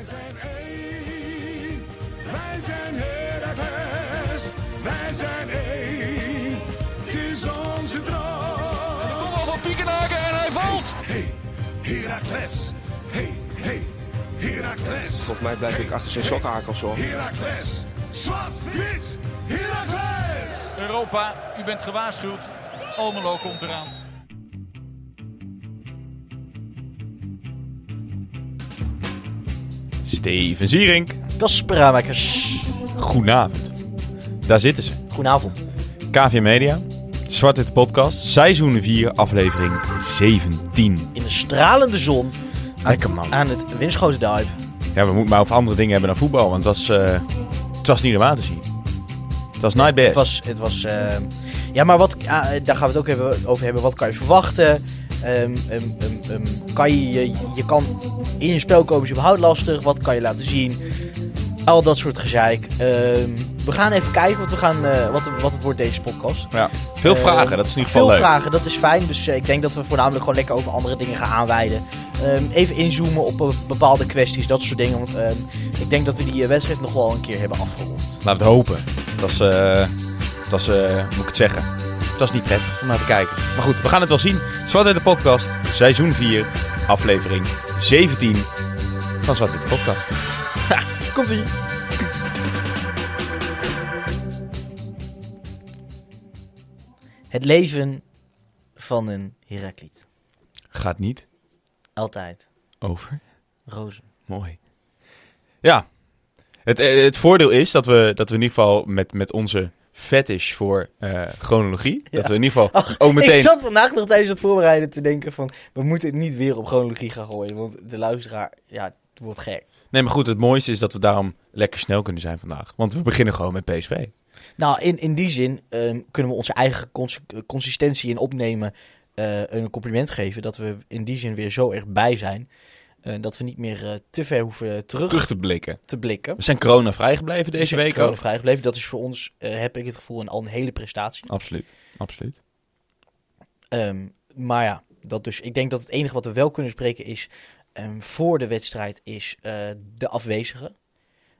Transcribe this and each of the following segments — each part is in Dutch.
Wij zijn één, wij zijn Heracles, wij zijn één, het is onze droom. Kom op van Piekenhaken en hij valt. Hey, Heracles, hey, hey, Heracles. Volgens mij blijf ik achter zijn sokkenhakels hoor. Heracles, zwart, wit, Heracles. Europa, u bent gewaarschuwd. Almelo komt eraan. Steven Zierink. Kasper Ramakers. Goedenavond. Daar zitten ze. Goedenavond. KV Media. Zwart Witte Podcast. Seizoen 4, aflevering 17. In de stralende zon. Lekker, man. Aan het Winschoten Duip. Ja, we moeten maar over andere dingen hebben dan voetbal. Want het was, eh, het was niet normaal te zien. Het was night best. Het was, het was eh, ja, maar wat, ja, daar gaan we het ook hebben, over hebben. Wat kan je verwachten? Ehm, ehm, ehm, kan je, je, je kan in je spel komen is überhaupt lastig. Wat kan je laten zien? Al dat soort gezeik. We gaan even kijken wat, we gaan, eh, wat, wat het wordt deze podcast. ja. Veel vragen, dat is ieder Veel leuk. vragen, dat is fijn. Dus eh, ik denk dat we voornamelijk gewoon lekker over andere dingen gaan aanwijden. Even inzoomen op eh, bepaalde kwesties, dat soort dingen. Want ik denk dat we die wedstrijd nog wel een keer hebben afgerond. Laten we het hopen. Eh, het was eh, hoe moet ik het zeggen? Het was niet prettig om naar te kijken. Maar goed, we gaan het wel zien. Zwart Witte Podcast, seizoen 4, aflevering 17 van Zwart Witte Podcast. Komt-ie. Het leven van een Herakliet. Gaat niet Altijd. over. Rozen. Mooi. Ja, het, eh, het voordeel is dat we, dat we in ieder geval met, met onze fetish voor eh, chronologie, dat we in ieder geval ook Ik meteen... zat vandaag nog tijdens het voorbereiden te denken van... We moeten het niet weer op chronologie gaan gooien. Want de luisteraar, ja, het wordt gek. Nee, maar goed, het mooiste is dat we daarom lekker snel kunnen zijn vandaag. Want we beginnen gewoon met PSV. Nou, in, in die zin ehm, kunnen we onze eigen cons- consistentie in opnemen eh, een compliment geven. Dat we in die zin weer zo erg bij zijn. Eh, dat we niet meer eh, te ver hoeven terug, Terug te blikken. te blikken. We zijn corona vrijgebleven deze week Corona vrijgebleven. Dat is voor ons, eh, heb ik het gevoel, een, al een hele prestatie. Absoluut, absoluut. Ehm, maar ja, dat dus, ik denk dat het enige wat we wel kunnen spreken is... ehm, voor de wedstrijd is de afwezige.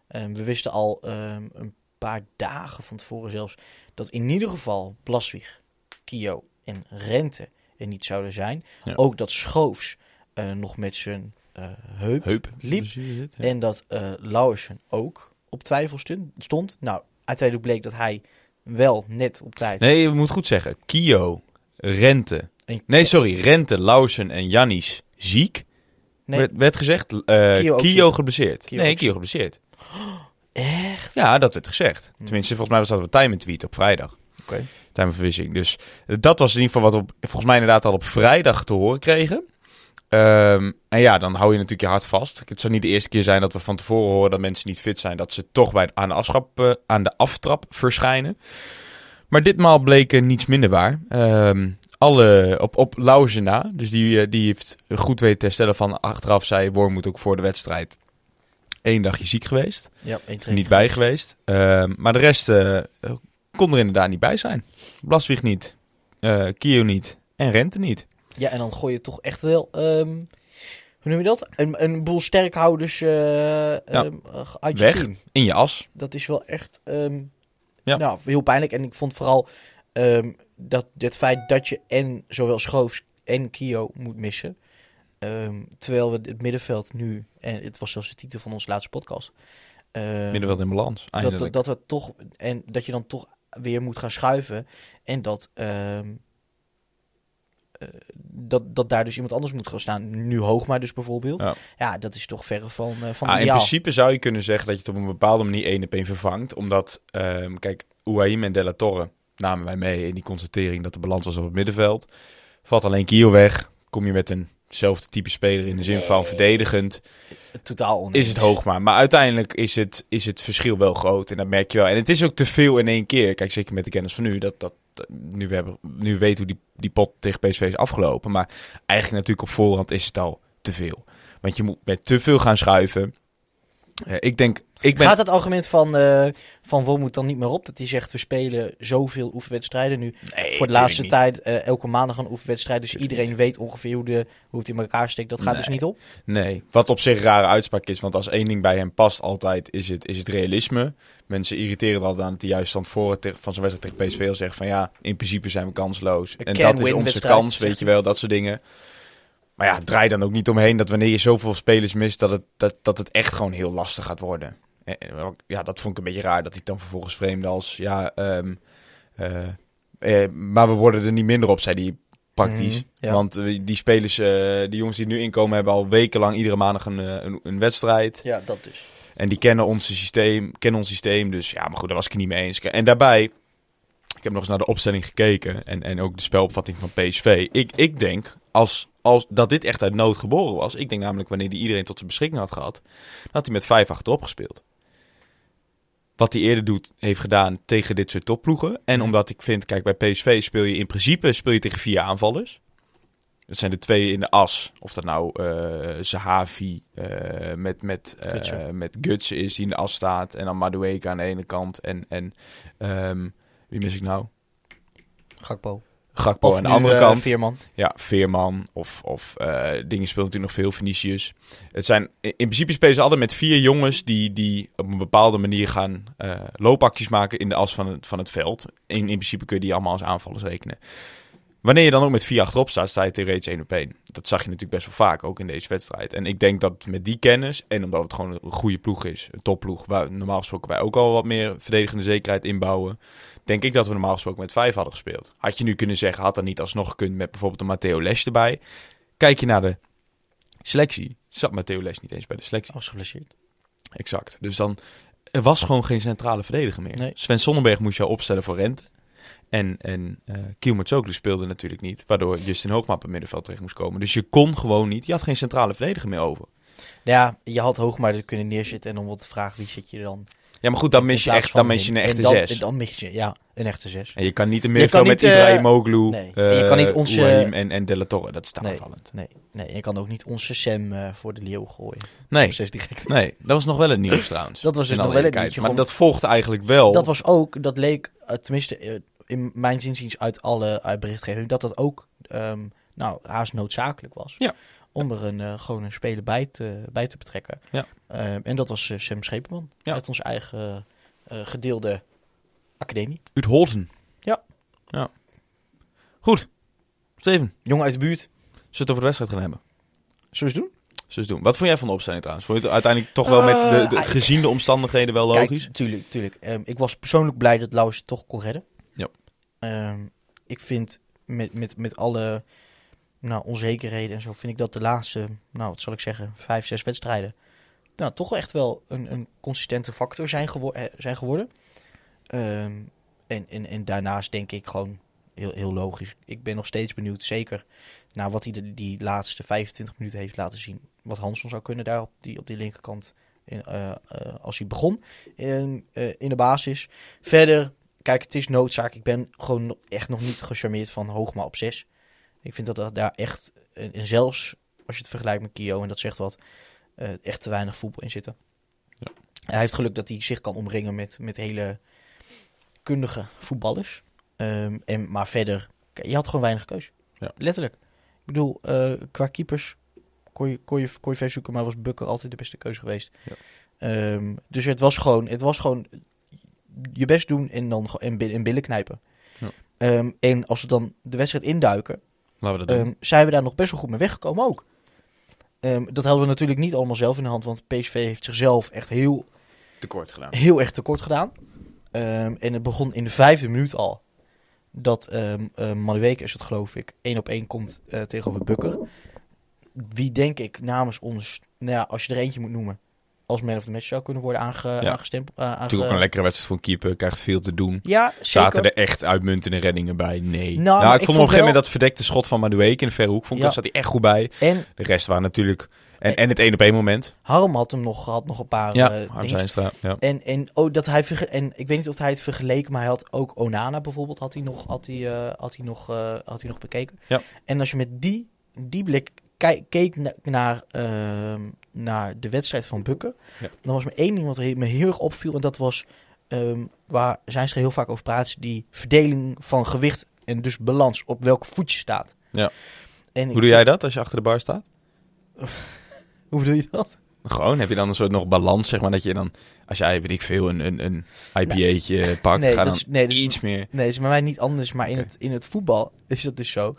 Ehm, we wisten al een paar dagen van tevoren zelfs... dat in ieder geval Blaswig, Kio en Rente er niet zouden zijn. Ja. Ook dat Schoofs nog met zijn heup. Heup. Liep. Ja. En dat eh Lauwersen ook op twijfel stond. Nou, uiteindelijk bleek dat hij wel net op tijd... Nee, je moet goed zeggen. Kio, Rente. En- Nee, sorry. Rente, Lausen en Jannis ziek. Nee, Werd, werd gezegd. eh Kio Kio, geblesseerd. Kio nee, Kio geblesseerd. echt? Ja, dat werd gezegd. Hmm. Tenminste, volgens mij was dat een time tweet op vrijdag. Oké. Timeverwissing. Dus eh, dat was in ieder geval wat we volgens mij inderdaad al op vrijdag te horen kregen. Ehm, en ja, dan hou je natuurlijk je hart vast. Het zou niet de eerste keer zijn dat we van tevoren horen dat mensen niet fit zijn. Dat ze toch bij, aan, de afschap, eh, aan de aftrap verschijnen. Maar ditmaal bleek niets minder waar. Ehm, alle op, op Lauze na. Dus die, eh, die heeft goed weten te herstellen van achteraf. Zei Wormoed ook voor de wedstrijd. Eén dagje ziek geweest. Ja, één niet bij geweest. Ehm, maar de rest eh, kon er inderdaad niet bij zijn. Blaswig niet. eh Kio niet. En Rente niet. Ja, en dan gooi je toch echt wel, ehm, hoe noem je dat? Een, een boel sterkhouders eh, ehm, uit je Weg. team. In je as. Dat is wel echt ehm, Ja. nou, heel pijnlijk. En ik vond vooral dat het feit dat je en zowel Schoofs en Kio moet missen. Terwijl we het middenveld nu, en het was zelfs de titel van onze laatste podcast. Middenveld in balans. dat, Eindelijk. dat, dat we toch en dat je dan toch weer moet gaan schuiven en dat dat, dat daar dus iemand anders moet gaan staan. Nu Hoogma dus bijvoorbeeld. Ja, Ja. dat is toch verre van, eh, van Ah, in ideaal. principe zou je kunnen zeggen dat je het op een bepaalde manier één op één vervangt. Omdat, ehm, kijk, Ouahim en De La Torre namen wij mee in die constatering dat de balans was op het middenveld. Valt alleen Kio weg, kom je met eenzelfde type speler in de zin van Nee. verdedigend. Totaal oneens. is het Hoogma. Maar uiteindelijk is het, is het verschil wel groot. En dat merk je wel. En het is ook te veel in één keer. Kijk, zeker met de kennis van nu. Dat, dat- nu, we nu weten hoe die, die pot tegen PSV is afgelopen. Maar eigenlijk natuurlijk op voorhand is het al te veel. Want je moet met te veel gaan schuiven. Eh, ik denk, ik ben... Gaat het argument van, eh van Wormoed dan niet meer op? Dat hij zegt, we spelen zoveel oefenwedstrijden nu. Nee, voor de laatste niet. tijd eh, elke maandag een oefenwedstrijd. Dus Tuurlijk iedereen weet ongeveer hoe, de, hoe het in elkaar steekt. Dat gaat dus niet op. Nee, wat op zich een rare uitspraak is. Want als één ding bij hem past altijd, is het, is het realisme. Mensen irriteren er altijd aan dat hij juist tevoren tegen- van zijn wedstrijd tegen PSV al zegt van ja, in principe zijn we kansloos. En dat is onze kans, weet je wel, dat soort dingen. Maar ja, draai dan ook niet omheen dat wanneer je zoveel spelers mist, dat het, dat, dat het echt gewoon heel lastig gaat worden. En- en ja, dat vond ik een beetje raar, dat hij dan vervolgens vreemde als, ja, ehm, eh, eh, maar we worden er niet minder op, zei hij praktisch. Mhm, ja. Want eh, die spelers, eh, die jongens die nu inkomen, hebben al wekenlang iedere maandag een, eh, een, een wedstrijd. Ja, dat dus. En die kennen ons systeem, kennen ons systeem. Dus ja, maar goed, daar was ik niet mee eens. En daarbij, ik heb nog eens naar de opstelling gekeken. En, en ook de spelopvatting van PSV. Ik, ik denk, als, als dat dit echt uit nood geboren was. Ik denk namelijk, wanneer hij iedereen tot zijn beschikking had gehad. dan had hij met vijf achterop gespeeld. Wat hij eerder doet, heeft gedaan tegen dit soort topploegen. En omdat ik vind, kijk, bij PSV speel je in principe speel je tegen vier aanvallers. Dat zijn de twee in de as. Of dat nou eh Zahavi eh, met, met, eh, Gutsen. met Gutsen is die in de as staat. En dan Madueke aan de ene kant. En, en ehm, wie mis ik nou? Gakpo. Gakpo aan de andere eh, kant. Veerman. Ja, Veerman of, of eh, dingen speelt natuurlijk nog veel, Vinicius. Het zijn, in in principe spelen ze altijd met vier jongens die, die op een bepaalde manier gaan eh loopacties maken in de as van het, van het veld. In, in principe kun je die allemaal als aanvallers rekenen. Wanneer je dan ook met vier achterop staat, sta je theoretisch één op één. Dat zag je natuurlijk best wel vaak, ook in deze wedstrijd. En ik denk dat met die kennis, en omdat het gewoon een goede ploeg is, een topploeg, waar normaal gesproken wij ook al wat meer verdedigende zekerheid inbouwen, denk ik dat we normaal gesproken met vijf hadden gespeeld. Had je nu kunnen zeggen, had dat niet alsnog gekund met bijvoorbeeld een Matteo Les erbij. Kijk je naar de selectie, zat Matteo Les niet eens bij de selectie. Was geblesseerd. Exact. Dus dan, er was gewoon geen centrale verdediger meer. Nee. Sven Sonnenberg moest je al opstellen voor Rente. En, en eh Kielmatsoglu speelde natuurlijk niet, waardoor Justin Hoogma op het middenveld terecht moest komen. Dus je kon gewoon niet, je had geen centrale verdediger meer over. Ja, je had Hoogmaar kunnen neerzetten en dan wordt de vraag wie zit je er dan Ja, maar goed, dan mis je echt, dan mis je een echte dan- zes. en Dan mis je, ja, een echte zes. En je kan niet een middenveld met eh, Ibrahim Moglu, nee. En je kan niet onze- en, en De La Torre. Dat is te Nee. Nee, nee, je kan ook niet onze Sam eh, voor de leeuw gooien. Nee, direct. nee, dat was nog wel het nieuws trouwens. Dat was dus nog wel het nieuwtje, Maar dat volgde eigenlijk wel. Dat was ook, dat leek, eh, tenminste eh, in mijn zinziens uit alle uit berichtgeving, dat dat ook ehm, nou, haast noodzakelijk was. Ja. Om er een, eh, gewoon een speler bij te, bij te betrekken. Ja. Ehm, en dat was eh, Sam Schepenman. Ja. Uit onze eigen eh, gedeelde academie. Uit Holten. Ja. ja. Goed. Steven, Jongen uit de buurt. zullen we het over de wedstrijd gaan hebben? Zullen we doen? Het doen? Wat vond jij van de opstelling trouwens? Vond je het uiteindelijk toch wel met de, de gezien de omstandigheden wel logisch? Kijk, tuurlijk, tuurlijk. Ehm, ik was persoonlijk blij dat Lauwers het toch kon redden. Ja. Ehm, ik vind met, met, met alle nou, onzekerheden en zo, vind ik dat de laatste, nou wat zal ik zeggen, vijf, zes wedstrijden, nou toch echt wel een, een consistente factor zijn, gewo- eh, zijn geworden. Ehm, en, en, en daarnaast denk ik gewoon heel, heel logisch. Ik ben nog steeds benieuwd, zeker naar wat hij de, die laatste 25 minuten heeft laten zien. Wat Hanson zou kunnen daar op die, op die linkerkant in, eh, eh, als hij begon in, in de basis. Verder, kijk, het is noodzaak. Ik ben gewoon echt nog niet gecharmeerd van Hoogma op 6. Ik vind dat daar echt, en zelfs als je het vergelijkt met Kio, en dat zegt wat, eh, echt te weinig voetbal in zitten. Ja. Hij heeft geluk dat hij zich kan omringen met, met hele kundige voetballers. Ehm, en, maar verder, je had gewoon weinig keus. Ja. Letterlijk. Ik bedoel, eh, qua keepers kon je, kon, je, kon je maar was Bukker altijd de beste keuze geweest. Ja. Ehm, dus het was gewoon, het was gewoon je best doen en dan bi- en billen knijpen. Ja. Ehm, en als we dan de wedstrijd induiken, Laten we dat doen. ehm, zijn we daar nog best wel goed mee weggekomen ook. Ehm, dat hadden we natuurlijk niet allemaal zelf in de hand, want PSV heeft zichzelf echt heel, Tekort gedaan. heel erg tekort gedaan. En het begon in de vijfde minuut al. Dat uh, Madueke is het geloof ik, één op één komt eh, tegenover Bukker. Wie denk ik namens ons, nou ja, als je er eentje moet noemen, als man of the match zou kunnen worden aange, Ja. aangestempeld. eh, aange- Natuurlijk ook een lekkere wedstrijd voor een keeper. Krijgt veel te doen. Ja, Zaten er echt uitmuntende reddingen bij? Nee. Nou, Nou, ik vond op een gegeven moment wel- dat verdekte schot van Madueke in de verre hoek. Vond ik, Ja. daar zat hij echt goed bij. En De rest waren natuurlijk... En, en het één op één moment. Harm had hem nog, had nog een paar Ja, eh, Harm dingen. Zijnstra. Ja. En, en, oh, dat hij en ik weet niet of hij het vergeleken, maar hij had ook Onana bijvoorbeeld had hij nog, had hij, eh, had hij nog, had hij nog bekeken. Ja. En als je met die, die blik keek na- naar ehm, naar de wedstrijd van Bukken, Ja. dan was maar één ding wat me heel erg opviel. En dat was ehm, waar zijn ze er heel vaak over praten, die verdeling van gewicht en dus balans op welk voetje staat. Ja. En Hoe doe jij dat als je achter de bar staat? Hoe bedoel je dat? Gewoon, heb je dan een soort nog balans, zeg maar, dat je dan, als jij, weet ik veel, een, een, een IPA'tje pakt, Nee, ga dat dan is- nee, dat is- iets meer... Nee, het is bij mij niet anders, maar in, het, in het voetbal is dat dus zo.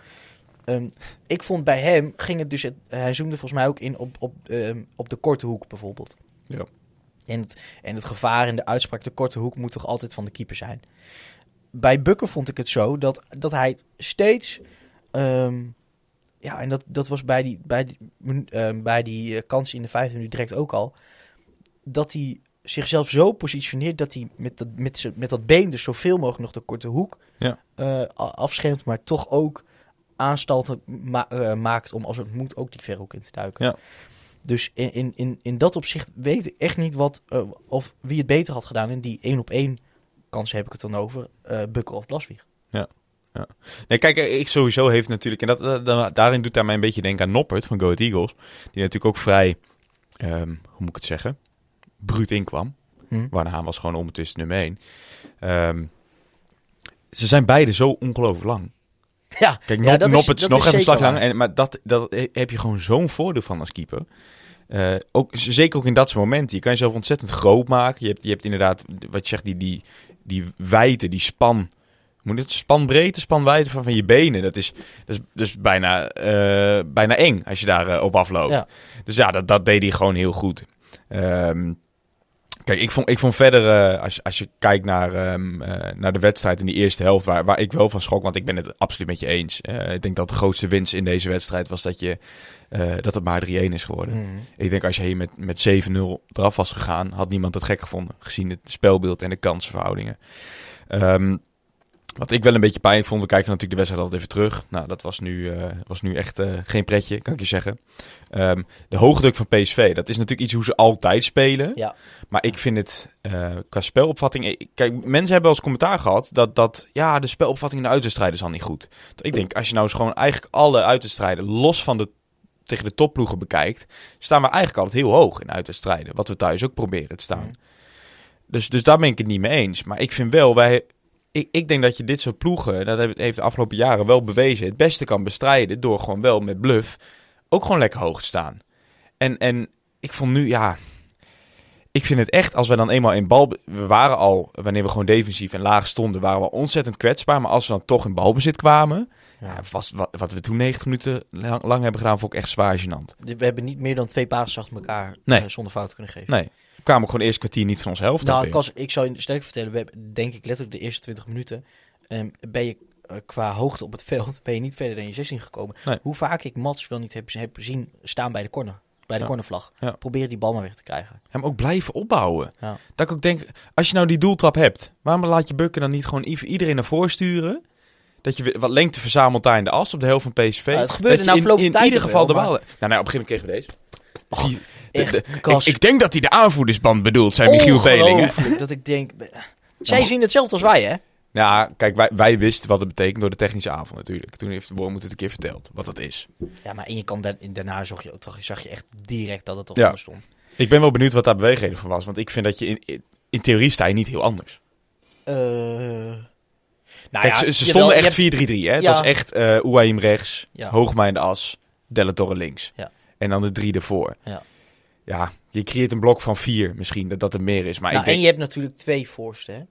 Ehm, ik vond bij hem, ging het dus, het, hij zoomde volgens mij ook in op, op, ehm, op de korte hoek bijvoorbeeld. Ja. En het, en het gevaar in de uitspraak, de korte hoek moet toch altijd van de keeper zijn. Bij Bukken vond ik het zo dat, dat hij steeds, ehm, ja, en dat, dat was bij die, bij die, bij die eh, kans in de vijfde minuut direct ook al, dat hij zichzelf zo positioneert dat hij met dat, met, met dat been dus zoveel mogelijk nog de korte hoek Ja. eh, afschermt, maar toch ook aanstalten ma- eh, maakt om als het moet ook die verhoek in te duiken. Ja. Dus in, in, in, in dat opzicht weet ik echt niet wat, eh, of wie het beter had gedaan. En die één op één kansen heb ik het dan over, eh Bukker of Blaswieg. Nee, kijk, ik sowieso heeft natuurlijk, en dat, dat- dat- daarin doet hij mij een beetje denken aan Noppert van Go Ahead Eagles, die natuurlijk ook vrij, ehm, hoe moet ik het zeggen, bruut inkwam. Hm? Waarna was gewoon ondertussen nummer 1. ze zijn beide zo ongelooflijk lang. Ja, Kijk, ja, Nop, is- dat nog even een slag zeker langer. waar. En, maar dat, dat heb je gewoon zo'n voordeel van als keeper. Eh, ook, zeker ook in dat soort momenten. Je kan jezelf ontzettend groot maken. Je hebt, je hebt inderdaad, wat je zegt, die, die, die wijte, die span. Moet het spanbreedte, spanwijdte van, van je benen. Dat is, dat is, dat is bijna, eh, bijna eng als je daar eh, op afloopt. Ja. Dus ja, dat, dat deed hij gewoon heel goed. Ehm, kijk, ik vond, ik vond verder, eh, als, als je kijkt naar, ehm, eh, naar de wedstrijd in die eerste helft, waar, waar ik wel van schrok, want ik ben het absoluut met je eens. Eh, ik denk dat de grootste winst in deze wedstrijd was dat, je, dat het maar 3-1 is geworden. Mhm. Ik denk als je hier met, met 7-0 eraf was gegaan, had niemand het gek gevonden. Gezien het spelbeeld en de kansenverhoudingen. Ehm, wat ik wel een beetje pijn vond, we kijken natuurlijk de wedstrijd altijd even terug. Nou, dat was nu, eh, was nu echt eh, geen pretje, kan ik je zeggen. Ehm, de hoogdruk van PSV, dat is natuurlijk iets hoe ze altijd spelen. Ja. Maar ik vind het eh, qua spelopvatting... Kijk, mensen hebben als commentaar gehad dat, dat ja, de spelopvatting in de uitwedstrijden is al niet goed. Ik denk, als je nou eens gewoon eigenlijk alle uitwedstrijden los van de tegen de topploegen bekijkt, staan we eigenlijk altijd heel hoog in uitwedstrijden. Wat we thuis ook proberen te staan. Dus, dus daar ben ik het niet mee eens. Maar ik vind wel, wij, ik, ik denk dat je dit soort ploegen, dat heeft de afgelopen jaren wel bewezen, het beste kan bestrijden door gewoon wel met bluff ook gewoon lekker hoog te staan. En, en ik vond nu, ja, ik vind het echt, als we dan eenmaal in bal... We waren al, wanneer we gewoon defensief en laag stonden, waren we ontzettend kwetsbaar. Maar als we dan toch in balbezit kwamen, Ja. was, wat, wat we toen 90 minuten lang, lang hebben gedaan, vond ik echt zwaar gênant. We hebben niet meer dan twee passes achter elkaar Nee. eh, zonder fout kunnen geven. Nee, kwamen gewoon eerst kwartier niet van onze helft Nou, ik, zou je sterk vertellen, we hebben denk ik letterlijk de eerste 20 minuten. ehm, ben je eh, qua hoogte op het veld ben je niet verder dan je 16 gekomen. Nee. Hoe vaak ik Mats wel niet heb, heb zien staan bij de corner. Bij de Ja. cornervlag. Ja. Probeer die bal maar weg te krijgen. Hem ook blijven opbouwen. Ja. Dat ik ook denk, als je nou die doeltrap hebt, waarom laat je Bukken dan niet gewoon iedereen naar voren sturen? Dat je wat lengte verzamelt daar in de as op de helft van PSV. Het gebeurde dat je in, in ieder geval wel, de bal... Nou, nou, op een gegeven moment kregen we deze. Echt, de- Kas, ik, ik denk dat hij de aanvoerdersband bedoelt, zei Michiel Belingen. dat ik denk... Zij zien hetzelfde als wij, hè? Ja, kijk, wij, wij wisten wat het betekent door de technische avond natuurlijk. Toen heeft Wormoed het een keer verteld, wat dat is. Ja, maar en je kan da- daarna zag je, toch- zag je echt direct dat het Ja. anders stond. Ik ben wel benieuwd wat daar beweegreden van was. Want ik vind dat je in, in, in theorie sta je niet heel anders. Eh nou Kijk, ja, ze, stonden echt 4-3-3. hebt- hè? Het Ja. was echt eh Ouahim rechts, Ja. Hoogma in de as, Delle Torre links. Ja. En dan de drie ervoor. Ja. Ja, je creëert een blok van vier misschien, dat dat er meer is. Maar Nou, ik denk En je hebt natuurlijk twee voorsten, hè?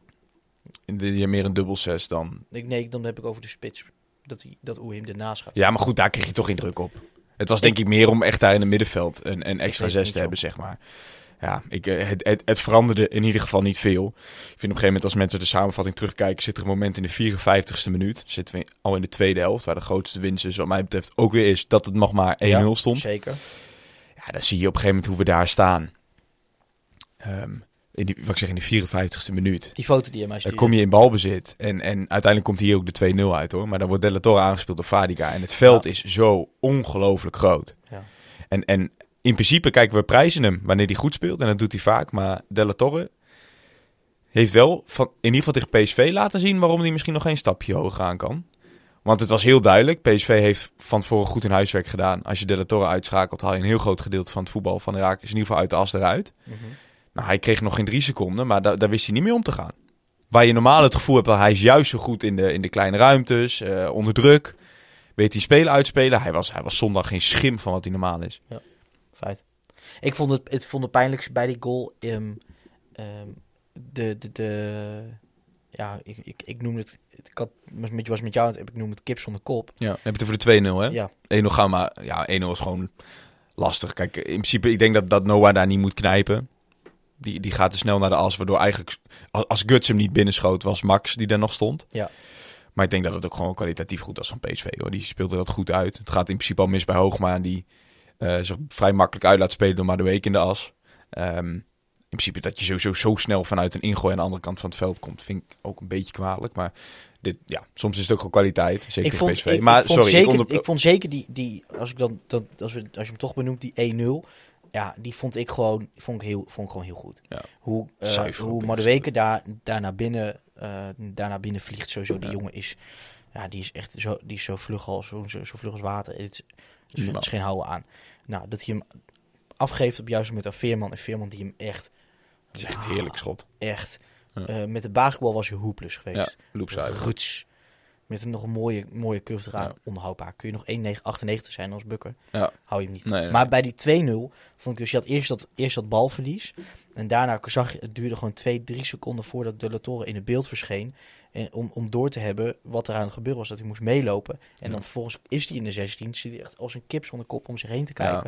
je meer een dubbel zes dan... Ik, nee, dan heb ik over de spits. Dat, hij, dat Oehim ernaast gaat. Ja, maar goed, daar kreeg je toch geen druk op. Het was denk ik meer om echt daar in het middenveld een, een extra zes te hebben, zeg maar. Ja, ik, eh, het, het, het veranderde in ieder geval niet veel. Ik vind op een gegeven moment, als mensen de samenvatting terugkijken, zit er een moment in de 54ste minuut. Zitten we al in de tweede helft, waar de grootste winst dus wat mij betreft ook weer is dat het nog maar 1-0 Ja, stond. Zeker. Ja, dan zie je op een gegeven moment hoe we daar staan. Ehm, in die, wat ik zeg, in de 54ste minuut. Die foto die je mij Dan kom je in balbezit. En, en uiteindelijk komt hier ook de 2-0 uit hoor. Maar dan wordt Della Torre aangespeeld door Fadiga. En het veld is zo ongelooflijk groot. Ja. En, en in principe kijken we prijzen hem wanneer hij goed speelt. En dat doet hij vaak. Maar Della Torre heeft wel van, in ieder geval tegen PSV laten zien waarom hij misschien nog geen stapje hoger aan kan. Want het was heel duidelijk. PSV heeft van tevoren goed hun huiswerk gedaan. Als je De La Torre uitschakelt, haal je een heel groot gedeelte van het voetbal van Herakles in ieder geval uit de as eruit. Mhm. Nou, hij kreeg nog geen drie seconden, maar da- daar wist hij niet mee om te gaan. Waar je normaal het gevoel hebt dat hij is juist zo goed in de, in de kleine ruimtes, eh, onder druk. Weet hij spelen uitspelen. Hij was, hij was zondag geen schim van wat hij normaal is. Feit. Ik vond het, het, vond het pijnlijkste bij die goal. ehm, de, de, de, ja, ik, ik, ik noem het. Ik had, was met, was met jou aan het heb ik noem het kip zonder kop. Ja, heb je het over de 2-0, hè? Ja, 1-0 gaan maar. Ja, 1-0 is gewoon lastig. Kijk, in principe, ik denk dat, dat Noah daar niet moet knijpen. Die, die gaat te snel naar de as, waardoor eigenlijk... Als, Guts hem niet binnenschoot, was Max die daar nog stond. Ja. Maar ik denk dat het ook gewoon kwalitatief goed was van PSV. Hoor. Die speelde dat goed uit. Het gaat in principe al mis bij Hoogma. Die eh, zich vrij makkelijk uit laat spelen door maar de week in de as. Ehm, in principe dat je sowieso zo snel vanuit een ingooi aan de andere kant van het veld komt, vind ik ook een beetje kwalijk. Maar dit, ja, soms is het ook gewoon kwaliteit. Zeker ik vond, PSV. ik, maar ik vond sorry, zeker, ik onder... ik vond zeker die, die als ik dan, dat, als, we, als je hem toch benoemt, die 1-0. Ja, die vond ik gewoon, vond ik heel, vond ik gewoon heel goed. Ja. Hoe, eh Zuiver hoe Madueke daar, daar, naar binnen, daar naar binnen vliegt. Sowieso, die Ja. jongen is, ja, die is echt zo, die is zo vlug als, zo, zo, vlug als water. Het is geen houden aan. Nou, dat hij hem afgeeft op juist met een Veerman. En Veerman die hem echt, Het is echt een heerlijk schot. echt, eh, met de basketbal was hij hoeplus geweest. Ja. Ruts. Met een nog een mooie, mooie curve eraan. Ja. Onhoudbaar. Kun je nog 1,98 zijn als bukker. Ja. Hou je hem niet. Nee, nee, maar bij die 2-0 vond ik dus, je had eerst dat, eerst dat balverlies. En daarna zag je, het duurde gewoon 2, 3 seconden voordat De La Torre in het beeld verscheen. En om, om door te hebben wat er aan het gebeuren was. Dat hij moest meelopen. En Ja. dan vervolgens is hij in de 16. Zit hij echt als een kip zonder kop om zich heen te Ja.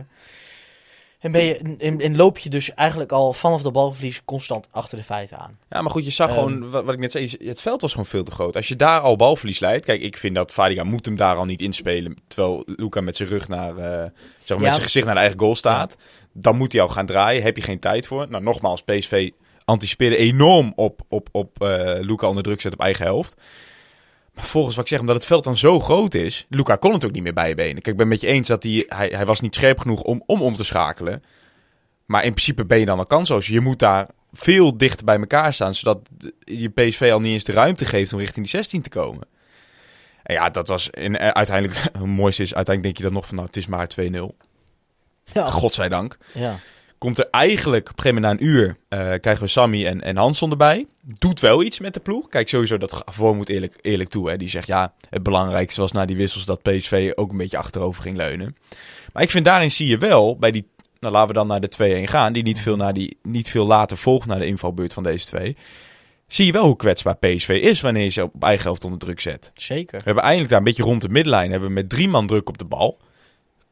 En, ben je, en, en loop je dus eigenlijk al vanaf de balverlies constant achter de feiten aan. Ja, maar goed, je zag Ehm. gewoon, wat, wat ik net zei, het veld was gewoon veel te groot. Als je daar al balverlies leidt, kijk, ik vind dat Vadiga moet hem daar al niet inspelen, terwijl Luca met zijn rug naar, eh, zeg maar, met zijn gezicht naar de eigen goal staat. Dan moet hij al gaan draaien, heb je geen tijd voor. Nou, nogmaals, PSV anticipeerde enorm op, op, op eh Luca onder druk zetten op eigen helft. Maar volgens wat ik zeg, omdat het veld dan zo groot is, Luca kon het ook niet meer bij je benen. Kijk, ik ben het met je eens dat hij, hij, hij was niet scherp genoeg om, om om te schakelen. Maar in principe ben je dan al kansloos. Je moet daar veel dichter bij elkaar staan, zodat je PSV al niet eens de ruimte geeft om richting die 16 te komen. En ja, dat was en eh, uiteindelijk, het mooiste is, uiteindelijk denk je dan nog van, nou, het is maar 2-0. Ja. Godzijdank. ja. Komt er eigenlijk op een gegeven moment na een uur, eh, krijgen we Sammy en, en Hanson erbij. Doet wel iets met de ploeg. Kijk, sowieso dat voor moet eerlijk, eerlijk toe. Hè. Die zegt, ja, het belangrijkste was na die wissels dat PSV ook een beetje achterover ging leunen. Maar ik vind daarin zie je wel, bij die, nou laten we dan naar de 2-1 gaan, die niet veel, naar die, niet veel later volgt naar de invalbeurt van deze twee. Zie je wel hoe kwetsbaar PSV is wanneer je ze op eigen helft onder druk zet. Zeker. We hebben eindelijk daar een beetje rond de middenlijn. Hebben we met drie man druk op de bal.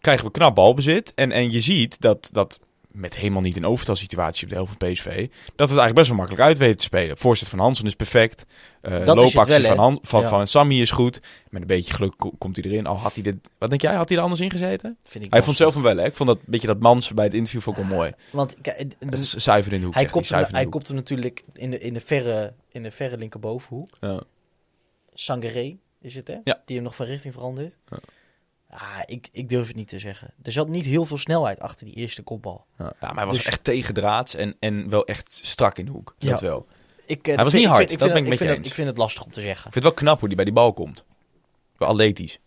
Krijgen we knap balbezit. En, en je ziet dat, dat met helemaal niet een overtalsituatie op de helft van PSV. Dat het eigenlijk best wel makkelijk uit weten te spelen. Voorzet van Hansen is perfect. Uh, loopactie wel, van? Han, van, Ja. van Sammy is goed. Met een beetje geluk ko- komt hij erin. Al had hij dit. Wat denk jij? Had hij er anders in gezeten? Vind ik Hij vond zelf hem wel. Hè? Ik vond dat beetje dat mans bij het interview vond ik wel mooi. Want Zuiver in de hoek. hij, kopt hem, hij de hoek. kopt hem natuurlijk in de, in de, verre, in de verre linkerbovenhoek. Ja. Sangaré is het, hè? Ja. Die hem nog van richting verandert. Ja. Ah, ik, ik durf het niet te zeggen. Er zat niet heel veel snelheid achter die eerste kopbal. Ja, ja, maar hij was Dus- echt tegendraads en, en wel echt strak in de hoek. Ja. Dat wel. Ik, eh, Hij was vind- niet ik hard, vind- dat ik ben ik vind met je eens. Ik vind het lastig om te zeggen. Ik vind het wel knap hoe hij bij die bal komt. Wel atletisch.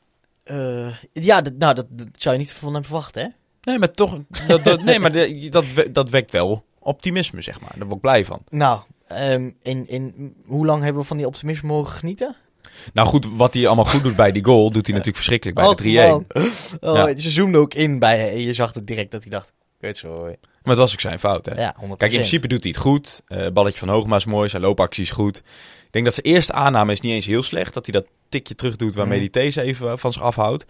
Eh, ja, dat, nou, dat, dat zou je niet van hem verwachten, hè? Nee, maar toch. Dat, dat, nee, maar de- dat, dat wekt wel optimisme, zeg maar. Daar word ik blij van. Nou, ehm in, in, hoe lang hebben we van die optimisme mogen genieten? Nou goed, wat hij allemaal goed doet bij die goal, doet hij natuurlijk verschrikkelijk bij de 3-1. man. Oh, Ja. Ze zoomde ook in bij en je zag het direct dat hij dacht, weet zo, hoor. Maar het was ook zijn fout, hè? Ja, 100%. Kijk, in principe doet hij het goed. Eh balletje van Hoogma is mooi, zijn loopactie is goed. Ik denk dat zijn eerste aanname is niet eens heel slecht. Dat hij dat tikje terug doet waarmee Mhm. hij deze even van zich afhoudt.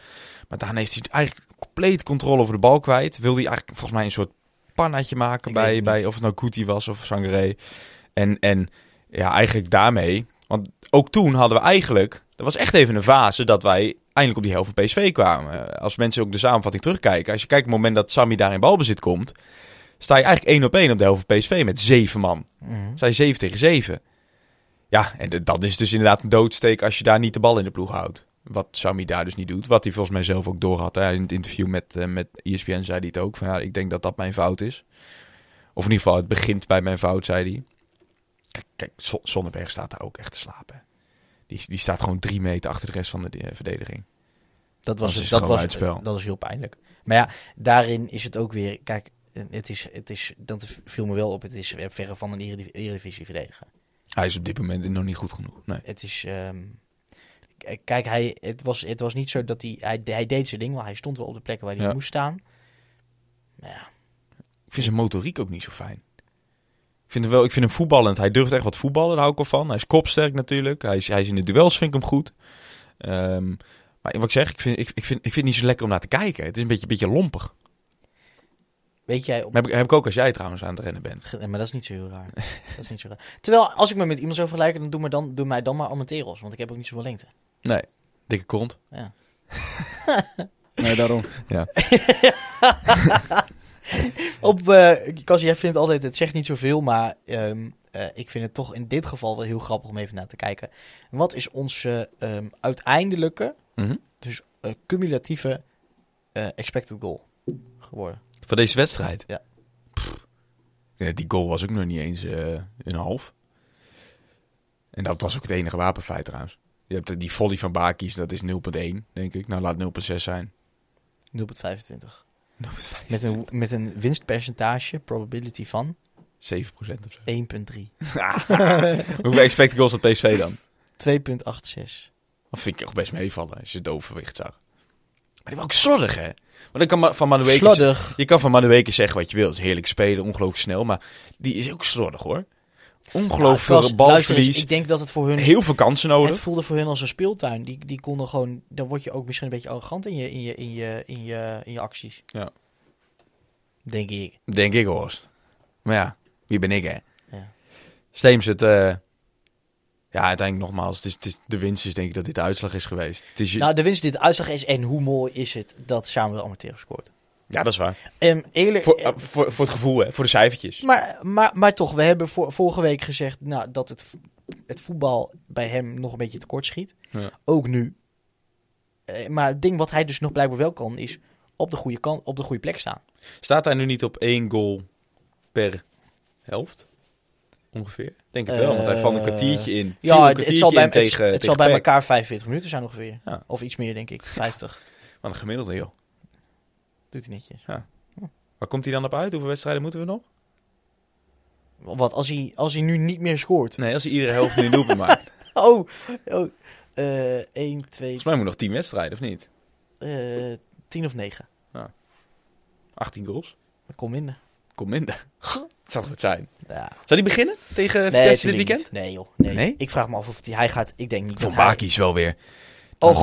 Maar daarna is hij eigenlijk compleet controle over de bal kwijt. Wil hij eigenlijk volgens mij een soort pannaatje maken Ik bij, bij of het nou Kuti was of Sangaré. En, en ja, eigenlijk daarmee. Want ook toen hadden we eigenlijk. Er was echt even een fase dat wij eindelijk op die helft van PSV kwamen. Eh, Als mensen ook de samenvatting terugkijken. Als je kijkt op het moment dat Sammy daar in balbezit komt. Sta je eigenlijk één op één op de helft van PSV met zeven man. Sta je 7 tegen 7. Ja, en de- dan is dus inderdaad een doodsteek als je daar niet de bal in de ploeg houdt. Wat Sammy daar dus niet doet. Wat hij volgens mij zelf ook door had. Hè. In het interview met, eh, met ESPN zei hij het ook. Van, ja, ik denk dat dat mijn fout is. Of in ieder geval, het begint bij mijn fout, zei hij. Kijk, kijk Zo- Sonnenberg staat daar ook echt te slapen. Die staat gewoon drie meter achter de rest van de eh, verdediging. Dat was, het, is dat, het was, gewoon buitenspel. dat was heel pijnlijk. Maar ja, daarin is het ook weer... Kijk, het is, het is, dat viel me wel op. Het is verre van een erediv- eredivisie verdediger. Hij is op dit moment nog niet goed genoeg. Nee. Het is... ehm, k- kijk, hij, het, was, het was niet zo dat hij, hij... Hij deed zijn ding wel. Hij stond wel op de plekken waar hij Ja. moest staan. Maar ja, Ik vind zijn motoriek ook niet zo fijn. Ik vind, hem wel, ik vind hem voetballend. Hij durft echt wat voetballen, daar hou ik wel van. Hij is kopsterk natuurlijk. Hij is, hij is in de duels, vind ik hem goed. Ehm, maar wat ik zeg, ik vind, ik, ik, vind, ik vind het niet zo lekker om naar te kijken. Het is een beetje, beetje lompig. weet jij... Op, heb, ik- heb ik ook als jij trouwens aan het rennen bent. Maar dat is niet zo heel raar. dat is niet zo raar. Terwijl, als ik me met iemand zou vergelijken, dan doe, me dan, doe mij dan maar Armenteros. Want ik heb ook niet zoveel lengte. Nee, dikke kont. Ja. Nee, daarom. Op, eh Cas, jij vindt altijd, het zegt niet zoveel, maar ehm, eh, ik vind het toch in dit geval wel heel grappig om even naar te kijken. Wat is onze ehm, uiteindelijke, Mhm. dus eh, cumulatieve expected goal geworden? Voor deze wedstrijd? Ja. Pff. Die goal was ook nog niet eens een half. En dat was ook het enige wapenfeit trouwens. Je hebt die volley van Bakies, dat is 0.1, denk ik. Nou, laat 0.6 zijn. 0,25. Met een, met een winstpercentage, probability van 7% of zo. 1,3. Hoeveel expected goals had PSV dan? 2,86. Dat vind ik echt best meevallen als je het overwicht zag. Maar die was ook slordig, hè? Want ik kan ma- van Manueke... Slordig. Je kan van Manueke zeggen wat je wil. Het is heerlijk spelen, ongelooflijk snel. Maar die is ook slordig, hoor. Ongelooflijk Ja, eens, balverlies. ik denk dat het voor hun Heel veel kansen nodig. Het voelde voor hun als een speeltuin. Die, die konden gewoon. Dan word je ook misschien een beetje arrogant in je, in je, in je, in je, in je acties. Ja. Denk ik. Denk ik, Horst. Maar ja, wie ben ik, hè? Ja. Steems het... eh, Ja, uiteindelijk nogmaals. Het is, het is, de winst is denk ik dat dit de uitslag is geweest. Het is, je- Nou, de winst die het uitslag is. En hoe mooi is het dat Samuel Amateur scoort. Ja, dat is waar. Eerlijk. Voor, eh, eh, voor, voor het gevoel, hè? Voor de cijfertjes. maar, maar, maar toch, we hebben voor, vorige week gezegd nou, dat het, het voetbal bij hem nog een beetje tekort schiet. Ja. Ook nu. Eh, maar het ding wat hij dus nog blijkbaar wel kan, is op de goede, kant, op de goede plek staan. Staat hij nu niet op één goal per helft? Ongeveer? Denk het wel, want hij valt een kwartiertje in. Ja, een het kwartiertje zal bij, het, tegen, het zal bij elkaar 45 minuten zijn ongeveer. Ja. Of iets meer, denk ik. 50. Wat een gemiddelde, joh. Doet hij netjes. Waar komt hij dan op uit? Hoeveel wedstrijden moeten we nog? Wat, als hij, als hij nu niet meer scoort? Nee, als hij iedere helft nu een doelpunt maakt. Oh, oh. eh 1, 2, Volgens mij moet nog 10 wedstrijden, of niet? eh 10 of 9. 18 goals. Komt minder. Kom minder. Het zou goed zijn. Ja. Zou die beginnen tegen Nee, Vitesse dit weekend? niet. Nee, joh. Nee. Nee? Ik vraag me af of hij, hij gaat... Ik denk niet Van dat hij... Bakies wel weer.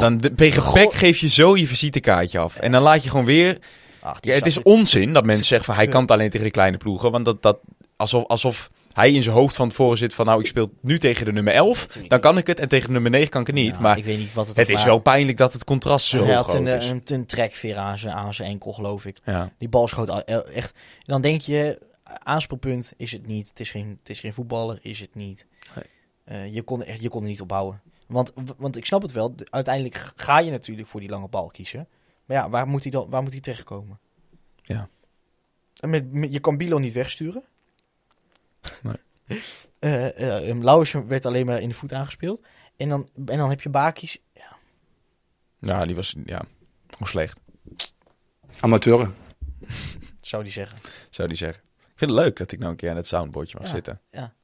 Dan, Oh, tegen God. Geef je zo je visitekaartje af. En dan laat je gewoon weer... Ach, Ja, het is onzin dat mensen zeggen van hij kan het alleen tegen de kleine ploegen. Want dat, dat alsof, alsof hij in zijn hoofd van tevoren zit van nou ik speel nu tegen de nummer 11. Natuurlijk Dan kan ik het en tegen de nummer 9 kan ik het niet. Maar ik weet niet wat het het is wel pijnlijk dat het contrast zo Hij had groot een, is. een, een trekveer aan zijn, enkel, geloof ik. ja. Die bal schoot eh, echt... Dan denk je, aanspeelpunt is het niet. Het is geen, het is geen voetballer, is het niet. Nee. Eh, je, kon, echt, je kon er niet opbouwen. Want, want ik snap het wel. de- Uiteindelijk ga je natuurlijk voor die lange bal kiezen. Maar ja, waar moet hij, dan, waar moet hij terechtkomen? Ja. En met, met- je kan Bilo niet wegsturen. Nee. Eh eh, Lauwers werd alleen maar in de voet aangespeeld. En dan, en dan heb je Bakis. ja, die was ja, gewoon slecht, Amateuren. Zou die zeggen. zou die zeggen. Ik vind het leuk dat ik nou een keer aan het soundboardje mag Ja, zitten. ja.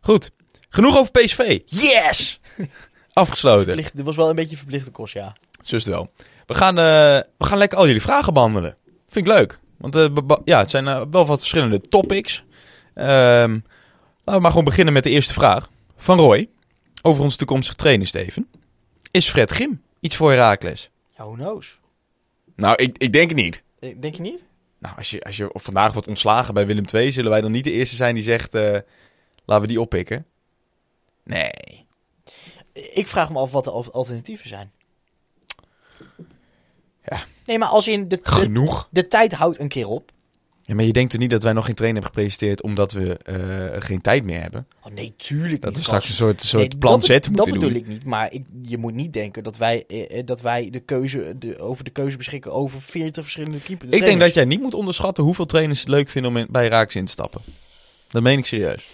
Goed, genoeg over PSV. Yes! Afgesloten. Verplicht, dit was wel een beetje een verplichte kost, ja. Zus wel. We gaan, eh, we gaan lekker al jullie vragen behandelen. Vind ik leuk. Want eh, ja, het zijn eh, wel wat verschillende topics. Ehm, laten we maar gewoon beginnen met de eerste vraag. Van Roy. Over ons toekomstige trainer, Steven. Is Fred Grim iets voor Herakles? Ja, who knows? Nou, ik, ik denk het niet. Denk je niet? Nou, als je, als je vandaag wordt ontslagen bij Willem II... zullen wij dan niet de eerste zijn die zegt... laten we die oppikken? Nee. Ik vraag me af wat de al- alternatieven zijn. Ja. Nee, maar als in de, de, Genoeg. de tijd houdt een keer op. Ja, maar je denkt toch niet dat wij nog geen trainer hebben gepresenteerd... omdat we eh, geen tijd meer hebben? Oh nee, tuurlijk Dat niet. we straks een soort, soort Nee, plan dat, Z be- moeten Dat bedoel doen. ik niet, maar ik, je moet niet denken dat wij, eh, eh, dat wij de keuze, de, over de keuze beschikken over 40 verschillende keepers. Ik denk dat jij niet moet onderschatten hoeveel trainers het leuk vinden om in, bij Raaks in te stappen. Dat meen ik serieus.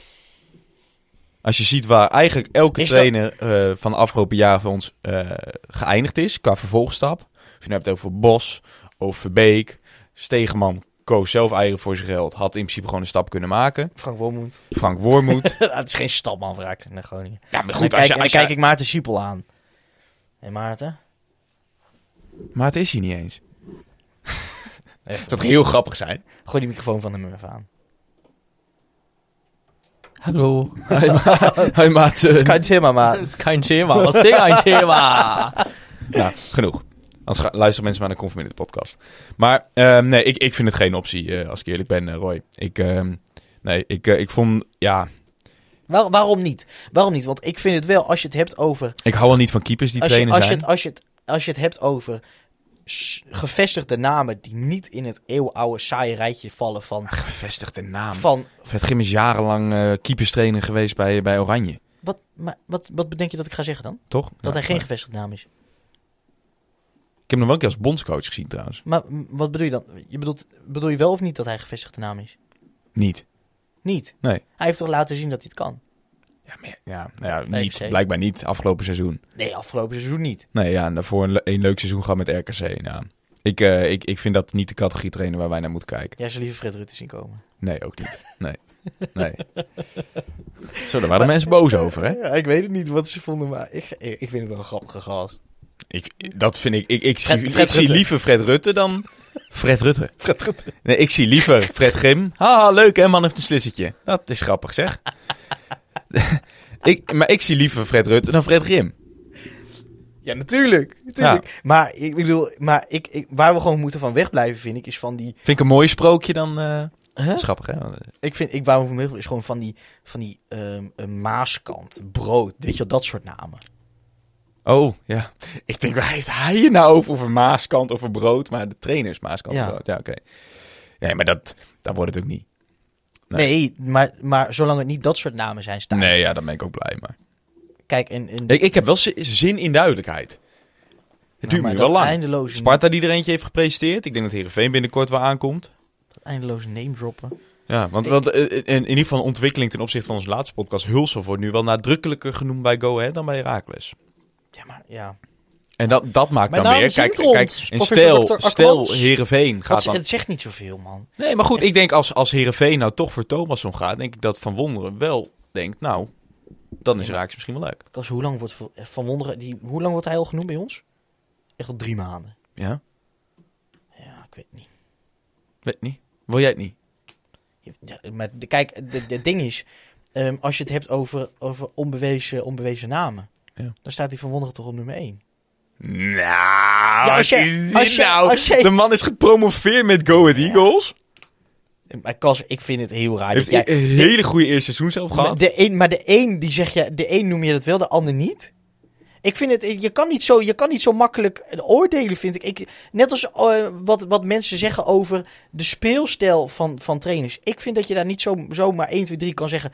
Als je ziet waar eigenlijk elke Is dat- trainer eh, van de afgelopen jaren voor ons eh, geëindigd is qua vervolgstap. Of je nou hebt over Bos, over Verbeek, Stegeman koos zelf eigen voor zijn geld. Had in principe gewoon een stap kunnen maken. Frank Wormoed. Frank Wormoed. het is geen stapman vraag naar Groningen. ja, maar En dan kijk, en dan kijk ik Maarten Siepel aan. Hé Maarten? Maar het is hij niet eens. Echt. Dat zou heel grappig zijn. Gooi die microfoon van hem even aan. Hallo. Hij maat. Dat is kein Thema, maar... Das ist kein Thema. Was ist ein Thema? Nou, genoeg. Anders luisteren mensen maar naar Conformity podcast. Maar ehm, nee, ik, ik vind het geen optie, eh, als ik eerlijk ben, eh, Roy. Ik, ehm, nee, ik, eh, ik vond, ja, Waar- waarom niet? Waarom niet? Want ik vind het wel, als je het hebt over... ik hou wel niet van keepers die Als je, trainen als, je het, als, je het, als je het hebt over gevestigde namen die niet in het eeuwenoude saaie rijtje vallen van... Gevestigde naam. van Vet Grim is jarenlang keeperstrainer geweest bij, bij Oranje, wat, maar, wat, wat bedenk je dat ik ga zeggen dan? toch? Dat Ja, hij geen maar- gevestigde naam is. Ik heb hem wel een keer als bondscoach gezien trouwens. Maar wat bedoel je dan? Je bedoelt, bedoel je wel of niet dat hij gevestigde naam is? Niet. Niet. Nee. Hij heeft toch laten zien dat hij het kan? Ja, maar ja, nou ja niet. Blijkbaar niet afgelopen seizoen. Nee, afgelopen seizoen niet. Nee, ja, en daarvoor een, le- een leuk seizoen gehad met RKC. Nou, ik, eh, ik, ik vind dat niet de categorie trainer waar wij naar moeten kijken. Jij zou liever Fred Rutte zien komen. Nee, ook niet. Nee. Nee. Zo, daar waren mensen boos over, hè? Ja, ik weet het niet wat ze vonden, maar ik, ik, vind het wel een grappige gast. Ik, dat vind ik. Ik, ik, Fred- zie, Fred ik zie Rutte. liever Fred Rutte dan. Fred Rutte. Fred Rutte. Nee, ik zie liever Fred Grim. Haha, leuk hè, man heeft een slissetje. Dat is grappig zeg. ik, maar ik zie liever Fred Rutte dan Fred Grim. Ja, natuurlijk. natuurlijk. Maar ik bedoel, maar ik, ik, waar we gewoon moeten van wegblijven, vind ik, is van die. Vind ik een mooier sprookje dan. eh Huh? Is grappig hè. Eh, Ik vind, ik waar we van wegblijven, is gewoon van die, van die ehm, maaskant, brood, weet je wel, dat soort namen. Oh, ja. Ik denk, waar heeft hij je nou over? Over Maaskant, over brood. Maar de trainer is Maaskant Ja. brood. Ja, oké. Nee, maar dat, dat wordt het ook niet. Nee, Nee. maar, maar zolang het niet dat soort namen zijn staan. Nee, ja, dan ben ik ook blij. Maar Kijk, en, en ik, ik heb wel zi- zin in duidelijkheid. Het nou, duurt me wel lang. Eindeloze, Sparta die er eentje heeft gepresenteerd. Ik denk dat Heerenveen binnenkort wel aankomt. Dat eindeloze name droppen. Ja, want, Ik- want eh, in, in ieder geval ontwikkeling ten opzichte van onze laatste podcast. Hulsel wordt nu wel nadrukkelijker genoemd bij Go Ahead dan bij Heracles. Ja, maar ja. En dat, dat maakt Mijn dan naam weer. is Kijk, kijk en professor stel, Dr. stel. Heerenveen gaat Het, dan... het zegt niet zoveel, man. Nee, maar goed, Echt. ik denk als, als Heerenveen nou toch voor Thomasson gaat, denk ik dat Van Wonderen wel denkt, nou, dan is Ja. Heracles misschien wel leuk. Als, hoe lang wordt Van- Van Wonderen, die, hoe lang wordt hij al genoemd bij ons? Echt al drie maanden. Ja? Ja, ik weet het niet. Weet niet. Wil jij het niet? Ja, maar de, kijk, het de, ding is, ehm, als je het hebt over, over onbewezen, onbewezen namen, Ja. dan staat die Van Wonderen toch op nummer 1. Nou, Ja, als je- wat is dit als je- nou? als je- De man is gepromoveerd met Go Ahead Eagles. Maar Kas, ik vind het heel raar. Heeft jij- een hele goede eerste seizoen zelf gehad. de een, maar de een, die zeg je, de een noem je dat wel, de ander niet. Ik vind het, je kan niet zo, je kan niet zo makkelijk oordelen, vind ik. ik net als eh, wat, wat mensen zeggen over de speelstijl van, van trainers. Ik vind dat je daar niet zo, zomaar 1, 2, 3 kan zeggen.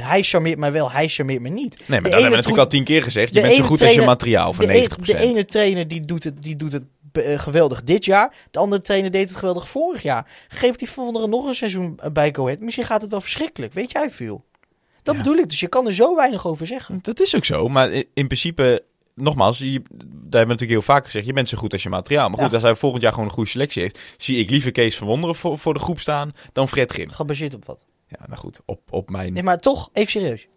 Hij charmeert mij wel, hij charmeert me niet. Nee, maar De dat hebben we natuurlijk al tien keer gezegd. Je bent zo goed als je materiaal van de, een- 90%. de ene trainer die doet het, die doet het eh, geweldig dit jaar. De andere trainer deed het geweldig vorig jaar. Geef die Wonderen nog een seizoen bij Go Ahead. Misschien gaat het wel verschrikkelijk. Weet jij veel? Dat Ja. bedoel ik. Dus je kan er zo weinig over zeggen. Dat is ook zo, maar in principe, nogmaals, je, daar hebben we natuurlijk heel vaak gezegd, je bent zo goed als je materiaal. Maar goed, Ja. als hij volgend jaar gewoon een goede selectie heeft, zie ik liever Kees van Wonderen voor, voor de groep staan dan Fred Grim. Gebaseerd op wat? Ja, nou goed, op, op mijn... Nee, maar toch, even serieus.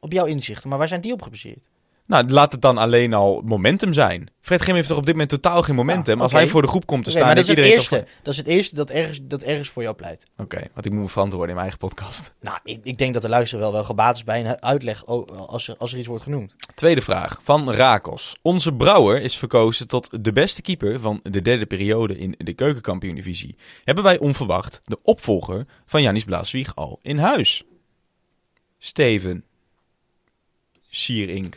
Op jouw inzichten. Maar waar zijn die op gebaseerd? Nou, laat het dan alleen al momentum zijn. Fred Grim heeft toch op dit moment totaal geen momentum. Ja, Als hij voor de groep komt te Oké, staan, maar dat is, het eerste. Dat is het eerste dat ergens, dat ergens voor jou pleit. Oké, want ik moet me verantwoorden in mijn eigen podcast. Nou, ik, ik denk dat de luisteraar wel, wel gebaat is bij een uitleg als, er, als er iets wordt genoemd. Tweede vraag van Rakos. Onze Brouwer is verkozen tot de beste keeper van de derde periode in de keukenkampioen-divisie. Hebben wij onverwacht de opvolger van Janis Blaaswieg al in huis? Steven. Sierink.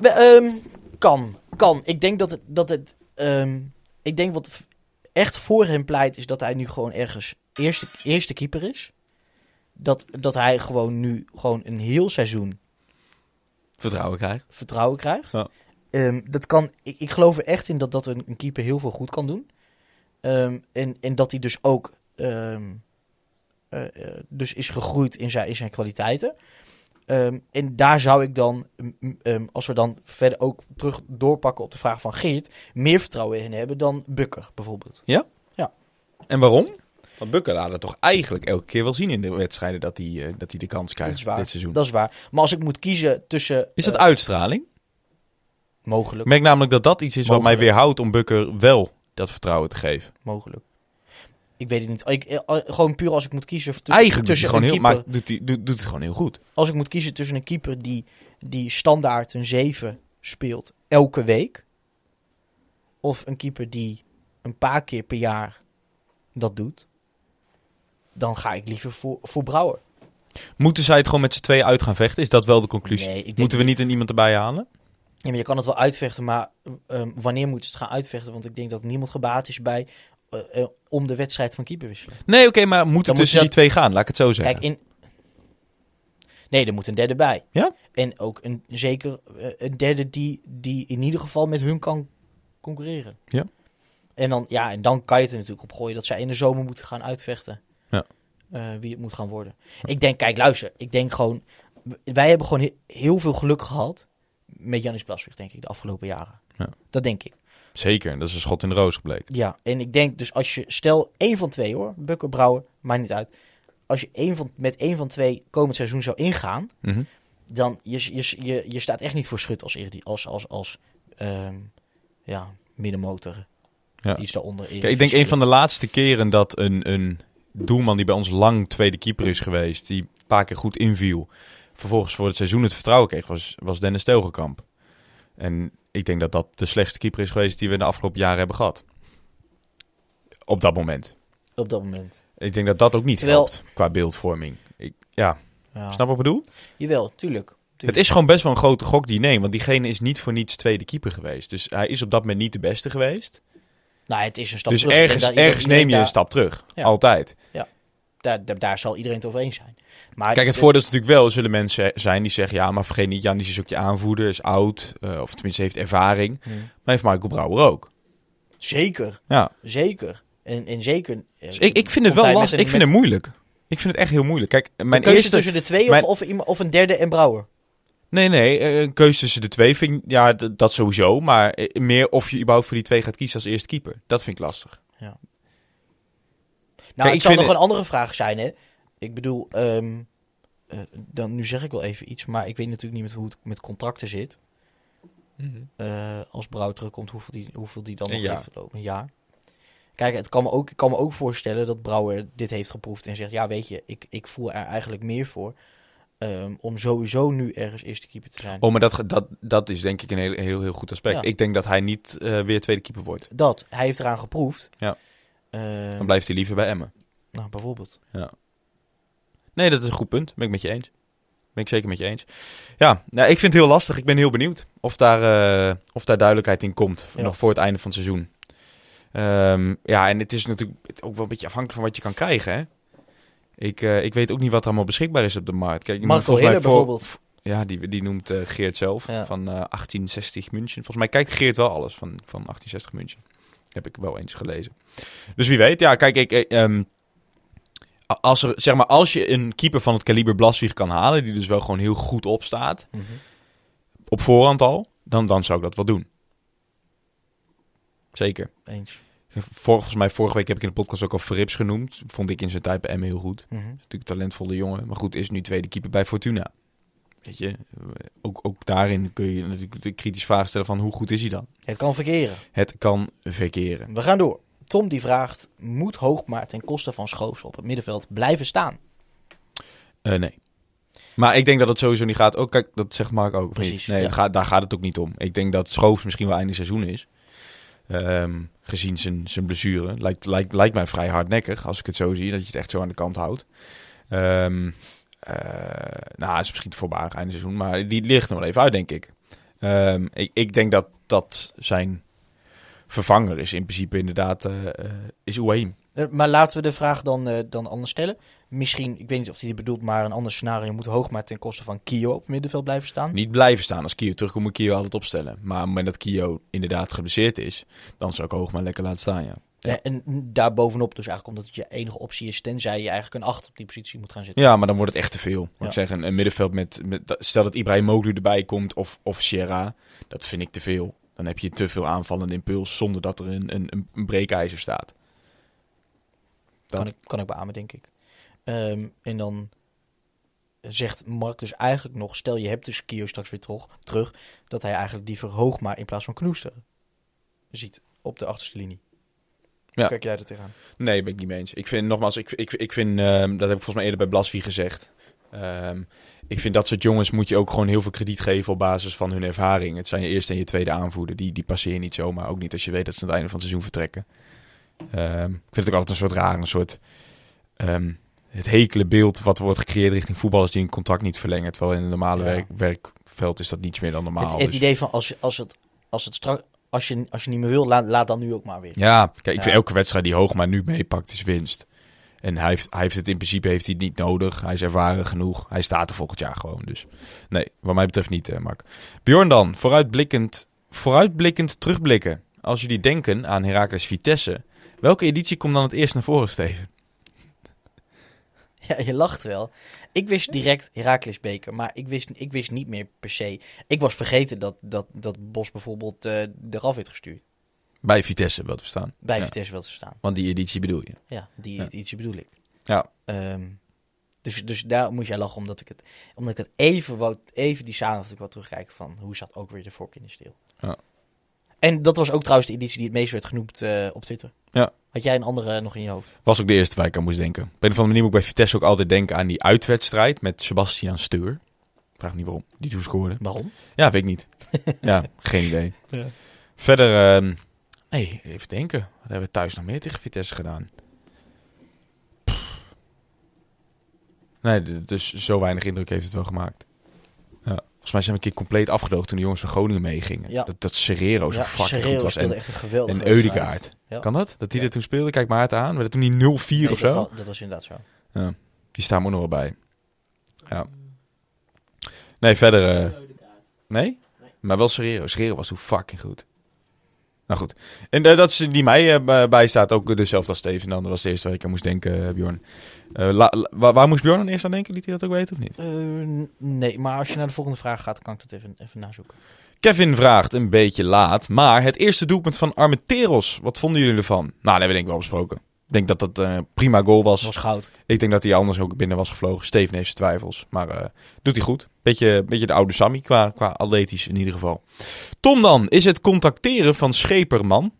We, ehm, kan, kan. Ik denk dat het, dat het ehm, ik denk wat echt voor hem pleit is dat hij nu gewoon ergens eerste, eerste keeper is. Dat, dat hij gewoon nu gewoon een heel seizoen Vertrouwen krijgt. vertrouwen krijgt. Ja. Ehm, dat kan, ik, ik geloof er echt in dat, dat een, een keeper heel veel goed kan doen. Ehm, en, en dat hij dus ook ehm, eh, eh, dus is gegroeid in zijn, in zijn kwaliteiten. Ehm, en daar zou ik dan, ehm, als we dan verder ook terug doorpakken op de vraag van Geert, meer vertrouwen in hebben dan Bukker bijvoorbeeld. En waarom? Want Bukker laat het toch eigenlijk elke keer wel zien in de wedstrijden dat hij, eh, dat hij de kans Dat krijgt is waar. dit seizoen. Dat is waar. Maar als ik moet kiezen tussen... Is dat eh, uitstraling? Mogelijk, Ik merk namelijk dat dat iets is wat mij weerhoudt om Bukker wel dat vertrouwen te geven. mogelijk. Ik weet het niet. Ik, eh, gewoon puur als ik moet kiezen tussen, Eigenlijk doet hij, tussen gewoon een heel, keeper... maar doet hij, doet, doet het gewoon heel goed. Als ik moet kiezen tussen een keeper die, die standaard een 7 speelt elke week... of een keeper die een paar keer per jaar dat doet... dan ga ik liever voor, voor Brouwer. Moeten zij het gewoon met z'n tweeën uit gaan vechten? Is dat wel de conclusie? Nee, Moeten we niet een iemand erbij halen? Ja, maar je kan het wel uitvechten, maar ehm, wanneer moet je het gaan uitvechten? Want ik denk dat niemand gebaat is bij eh, eh, om de wedstrijd van keeper wisselen. Nee, oké, maar moet het moet tussen die twee gaan? Laat ik het zo zeggen. Kijk, in... Nee, er moet een derde bij. Ja? En ook een, zeker eh, een derde die, die in ieder geval met hun kan concurreren. Ja. En dan, ja, en dan kan je het er natuurlijk op gooien dat zij in de zomer moeten gaan uitvechten. Ja. Wie het moet gaan worden. Ik denk, kijk, luister. Ik denk gewoon... Wij hebben gewoon he- heel veel geluk gehad met Janis Plasweg, denk ik, de afgelopen jaren. Ja. Dat denk ik. Zeker, dat is een schot in de roos gebleken. Ja, en ik denk dus als je, stel één van twee hoor, Bukker, Brouwer, maakt niet uit. Als je één van, met één van twee komend seizoen zou ingaan, Mhm. dan je, je, je, je staat echt niet voor schut als, als, als, als ehm, ja, middenmotor. Ja. Iets daaronder. Kijk, ik denk een van de laatste keren dat een, een doelman die bij ons lang tweede keeper is geweest, die een paar keer goed inviel, vervolgens voor het seizoen het vertrouwen kreeg, was, was Dennis Telgekamp. En ik denk dat dat de slechtste keeper is geweest die we de afgelopen jaren hebben gehad. Op dat moment. Op dat moment. Ik denk dat dat ook niet Terwijl- helpt qua beeldvorming. Ik, ja, Ja. snap wat ik bedoel? Jawel, tuurlijk. Het is gewoon best wel een grote gok die neemt, want diegene is niet voor niets tweede keeper geweest. Dus hij is op dat moment niet de beste geweest. Nou, het is een stap dus terug. ergens, Daar- iedereen- ergens neem je een stap terug. Ja. Altijd. Daar, daar, daar zal iedereen het over eens zijn. Maar Kijk, het de- voordeel is natuurlijk wel, zullen mensen zijn die zeggen, ja, maar vergeet niet, Janis is ook je aanvoerder, is oud, eh, of tenminste heeft ervaring. Hm. Maar heeft Michael Brouwer ook. Zeker, Ja. zeker. En, en zeker... eh, Dus ik, ik vind het wel lastig, ik vind met het moeilijk. Ik vind het echt heel moeilijk. Kijk, mijn keuze eerste... tussen de twee mijn- of, of, een derde en Brouwer. Nee, nee, eh, een keuze tussen de twee vind ik, ja, dat sowieso. Maar meer of je überhaupt voor die twee gaat kiezen als eerste keeper. Dat vind ik lastig. Nou, ik het zal nog een andere vraag zijn, hè. Ik bedoel, ehm, eh, dan, nu zeg ik wel even iets, maar ik weet natuurlijk niet met hoe het met contracten zit. Eh, als Brouw terugkomt, hoeveel die, hoeveel die dan nog jaar. heeft lopen. Een jaar. Kijk, het kan me ook, ik kan me ook voorstellen dat Brouwer dit heeft geproefd en zegt, ja, weet je, ik, ik voel er eigenlijk meer voor ehm, om sowieso nu ergens eerste keeper te zijn. Oh, maar dat, dat, dat is denk ik een heel, heel, heel goed aspect. Ja. Ik denk dat hij niet eh, weer tweede keeper wordt. Dat, hij heeft eraan geproefd. Ja. Ehm, Dan blijft hij liever bij Emmen. nou, bijvoorbeeld. Nee, dat is een goed punt. Ben ik met je eens. Ben ik zeker met je eens. Ja, nou, ik vind het heel lastig. Ik ben heel benieuwd of daar, eh, of daar duidelijkheid in komt. Ja. Nog voor het einde van het seizoen. Ehm, ja, en het is natuurlijk ook wel een beetje afhankelijk van wat je kan krijgen. Hè? Ik, eh, ik weet ook niet wat er allemaal beschikbaar is op de markt. Kijk, Marco voor- bijvoorbeeld. Ja, die, die noemt eh, Geert zelf Ja. van eh 1860 München. Volgens mij kijkt Geert wel alles van, van 1860 München. Heb ik wel eens gelezen. Dus wie weet, ja, kijk, ik, eh, ehm, als, er, zeg maar, als je een keeper van het kaliber Blaswieg kan halen, die dus wel gewoon heel goed opstaat, Mhm. op voorhand al, dan, dan zou ik dat wel doen. Zeker. Eens. Volgens mij, vorige week heb ik in de podcast ook al Verrips genoemd. Vond ik in zijn tijd bij Emmen heel goed. Mhm. Natuurlijk een talentvolle jongen. Maar goed, is nu tweede keeper bij Fortuna. Weet je, ook, ook daarin kun je natuurlijk de kritische vraag stellen van hoe goed is hij dan? Het kan verkeren. Het kan verkeren. We gaan door. Tom die vraagt, moet Hoogmaar ten koste van Schoofs op het middenveld blijven staan? Eh, nee. Maar ik denk dat het sowieso niet gaat. Ook kijk, dat zegt Mark ook. Precies, Nee, ja. het gaat, daar gaat het ook niet om. Ik denk dat Schoofs misschien wel einde seizoen is. Ehm, gezien zijn, zijn blessure. Lijkt, lijkt, lijkt mij vrij hardnekkig als ik het zo zie. Dat je het echt zo aan de kant houdt. Ehm eh, nou, het is misschien te voorbarig einde seizoen. Maar die ligt nog wel even uit, denk ik. Ehm, ik, ik denk dat dat zijn vervanger is. In principe inderdaad eh eh, is. Eh, maar laten we de vraag dan, eh, dan anders stellen. Misschien, ik weet niet of hij dit bedoelt, maar een ander scenario moet Hoogmaar ten koste van Kio op het middenveld blijven staan. Niet blijven staan. Als Kio terugkomt, moet Kio altijd opstellen. Maar op het moment dat Kio inderdaad geblesseerd is, dan zou ik Hoogma lekker laten staan, ja. Ja. En daarbovenop dus eigenlijk omdat het je enige optie is, tenzij je eigenlijk een 8 op die positie moet gaan zitten. Ja, maar dan wordt het echt te veel. Ja. ik zeggen, een middenveld met, met stel dat Ibrahim Moglu erbij komt of, of Sierra, dat vind ik te veel. Dan heb je te veel aanvallende impuls zonder dat er een, een, een breekijzer staat. Kan Dat. ik, kan ik beamen, denk ik. Ehm, en dan zegt Mark dus eigenlijk nog, stel je hebt dus Kio straks weer terug, terug dat hij eigenlijk die verhoog maar in plaats van Knoester ziet op de achterste linie. Ja. Kijk jij er tegenaan? Nee, ben ik niet mee eens. Ik vind, nogmaals, ik, ik, ik vind, ehm, dat heb ik volgens mij eerder bij Blaswie gezegd. Ehm, ik vind dat soort jongens moet je ook gewoon heel veel krediet geven op basis van hun ervaring. Het zijn je eerste en je tweede aanvoerder. Die, die passeer je niet zomaar. Ook niet als je weet dat ze aan het einde van het seizoen vertrekken. Ehm, ik vind het ook altijd een soort raar, een soort... het hekele beeld wat wordt gecreëerd richting voetballers die een contract niet verlengen. Terwijl in een normale Ja. werk, werkveld is dat niets meer dan normaal. het het Dus- idee van als, als, het, als, het strak, als, je, als je niet meer wil, laat, laat dan nu ook maar weer. Ja, kijk, ik Ja. vind elke wedstrijd die Hoogma nu meepakt is winst. En hij heeft, hij heeft het in principe heeft hij het niet nodig. Hij is ervaren genoeg. Hij staat er volgend jaar gewoon. Dus nee, wat mij betreft niet, eh, Mark. Bjorn dan, vooruitblikkend, vooruitblikkend terugblikken. Als jullie denken aan Heracles Vitesse, welke editie komt dan het eerst naar voren, Steven? Ja, je lacht wel. Ik wist direct Heracles Beker, maar ik wist, ik wist niet meer per se. Ik was vergeten dat, dat, dat Bos bijvoorbeeld eh eraf werd gestuurd. Bij Vitesse, wel te verstaan. Bij Ja. Vitesse wel te staan. Want die editie bedoel je. Ja, die Ja. ietsje bedoel ik. Ja. Ehm, dus, dus daar moest jij lachen, omdat ik het, omdat ik het even, wou, even die samenvatting wat terugkijken van hoe zat ook weer de vork in de steel. Ja. En dat was ook trouwens de editie die het meest werd genoemd eh, op Twitter. Ja. Had jij een andere nog in je hoofd? Was ook de eerste waar ik aan moest denken. Op een of andere manier moet ik bij Vitesse ook altijd denken aan die uitwedstrijd met Sebastian Steur. Vraag niet waarom. Die toen scoorde. Waarom? Ja, weet ik niet. ja, geen idee. Ja. Verder, ehm, nee, even denken. Wat hebben we thuis nog meer tegen Vitesse gedaan? Pff. Nee, dus zo weinig indruk heeft het wel gemaakt. Volgens mij zijn we een keer compleet afgedoogd toen de jongens van Groningen meegingen. Ja. Dat, dat Serrero zo Ja, Serrero goed was. speelde En, echt een geweldige en wedstrijd. Eudegaard. Ja. Kan dat? Dat die Ja. er toen speelde? Kijk maar het aan. Werd het toen die 0-4 Nee, of dat, zo? dat was inderdaad zo. Ja, die staan ook nog wel bij. Ja. Nee, verder... eh, nee? Maar wel Serrero. Serrero was toen fucking goed. Nou goed. En eh, dat is die mij eh, bij- bij staat ook dezelfde als Steven. Dan dat was de eerste waar ik aan moest denken, eh, Bjorn. La- la- waar, moest Bjorn dan eerst aan denken? Liet hij dat ook weten of niet? Nee, maar als je naar de volgende vraag gaat, kan ik dat even, even nazoeken. Kevin vraagt, een beetje laat, maar het eerste doelpunt van Armenteros, wat vonden jullie ervan? Nou, dat hebben we denk ik wel besproken. Ik denk dat dat eh prima goal was. Was goud. Ik denk dat hij anders ook binnen was gevlogen. Steven heeft zijn twijfels, maar eh, doet hij goed. Beetje, beetje de oude Sammy qua, qua atletisch in ieder geval. Tom dan, is het contacteren van Scheperman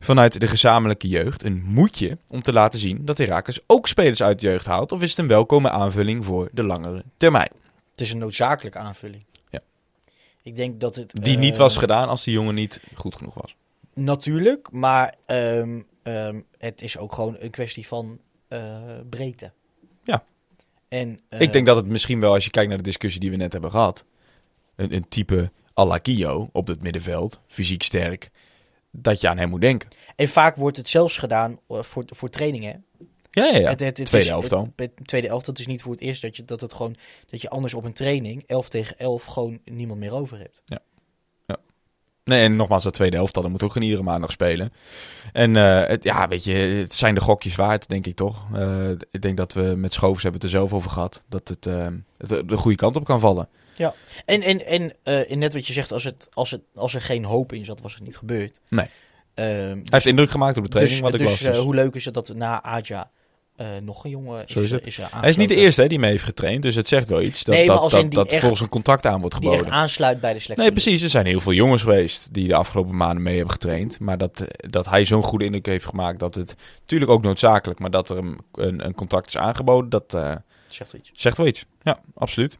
vanuit de gezamenlijke jeugd een moedje om te laten zien dat Herakles ook spelers uit de jeugd haalt? Of is het een welkome aanvulling voor de langere termijn? Het is een noodzakelijke aanvulling. Ja. Ik denk dat het... Die eh, niet was gedaan als die jongen niet goed genoeg was. Natuurlijk, maar ehm, ehm, het is ook gewoon een kwestie van eh, breedte. Ja. En, eh, Ik denk dat het misschien wel, als je kijkt naar de discussie die we net hebben gehad, een, een type à la Kio op het middenveld, fysiek sterk, dat je aan hem moet denken. En vaak wordt het zelfs gedaan eh, voor, voor trainingen. Ja, ja, ja. Het, het, het Tweede elftal. Het, tweede elftal het is niet voor het eerst dat je, dat het gewoon, dat je anders op een training, 11 tegen 11, gewoon niemand meer over hebt. Nee, en nogmaals, dat tweede elftal, dat moet ook geen iedere maandag spelen. En eh, het, ja, weet je, het zijn de gokjes waard, denk ik toch. Eh, ik denk dat we met Schoofs hebben het er zelf over gehad. Dat het, eh, het de goede kant op kan vallen. En, en, en, eh, en net wat je zegt, als, het, als, het, als er geen hoop in zat, was het niet gebeurd. Nee. Ehm, Hij heeft indruk gemaakt op de training, dus wat ik dus, las. dus. hoe leuk is het dat na Aja eh, nog een jongen is, is er Hij is niet de eerste hè, die mee heeft getraind, dus het zegt wel iets. Dat, Nee, dat, dat, dat echt- volgens een contract aan wordt Die echt geboden. aansluit bij de selectie. Nee, precies. Er zijn heel veel jongens geweest die de afgelopen maanden mee hebben getraind. Maar dat, eh, dat hij zo'n goede indruk heeft gemaakt dat het natuurlijk ook noodzakelijk, maar dat er een, een, een contract is aangeboden, dat eh, Zegt wel iets. zegt wel iets. Ja, absoluut.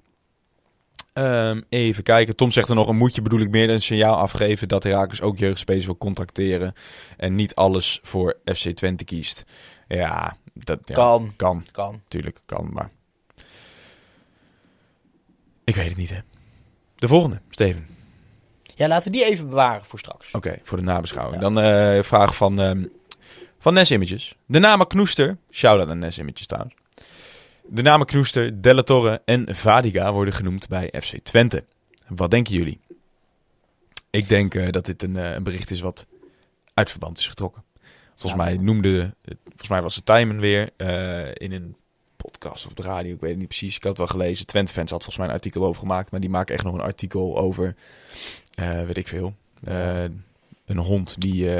Ehm, even kijken. Tom zegt er nog een moedje bedoel ik meer een signaal afgeven dat Herakles ook jeugdspelers wil contracteren en niet alles voor FC Twente kiest. Ja, dat ja, Kan, kan. kan. Tuurlijk, kan, maar... Ik weet het niet, hè. De volgende, Steven. Ja, laten we die even bewaren voor straks. Oké, voor de nabeschouwing. Ja. Dan eh vraag van, ehm van Nes Images. De namen Knoester, shout-out aan Nes Images trouwens. De namen Knoester, Della Torre en Vadiga worden genoemd bij FC Twente. Wat denken jullie? Ik denk eh, dat dit een, eh, een bericht is wat uit verband is getrokken. Volgens mij noemde, volgens mij was het Tijmen weer eh, in een podcast of de radio, ik weet het niet precies. Ik had het wel gelezen. Twente fans had volgens mij een artikel over gemaakt, maar die maken echt nog een artikel over, eh, weet ik veel, eh, een hond die,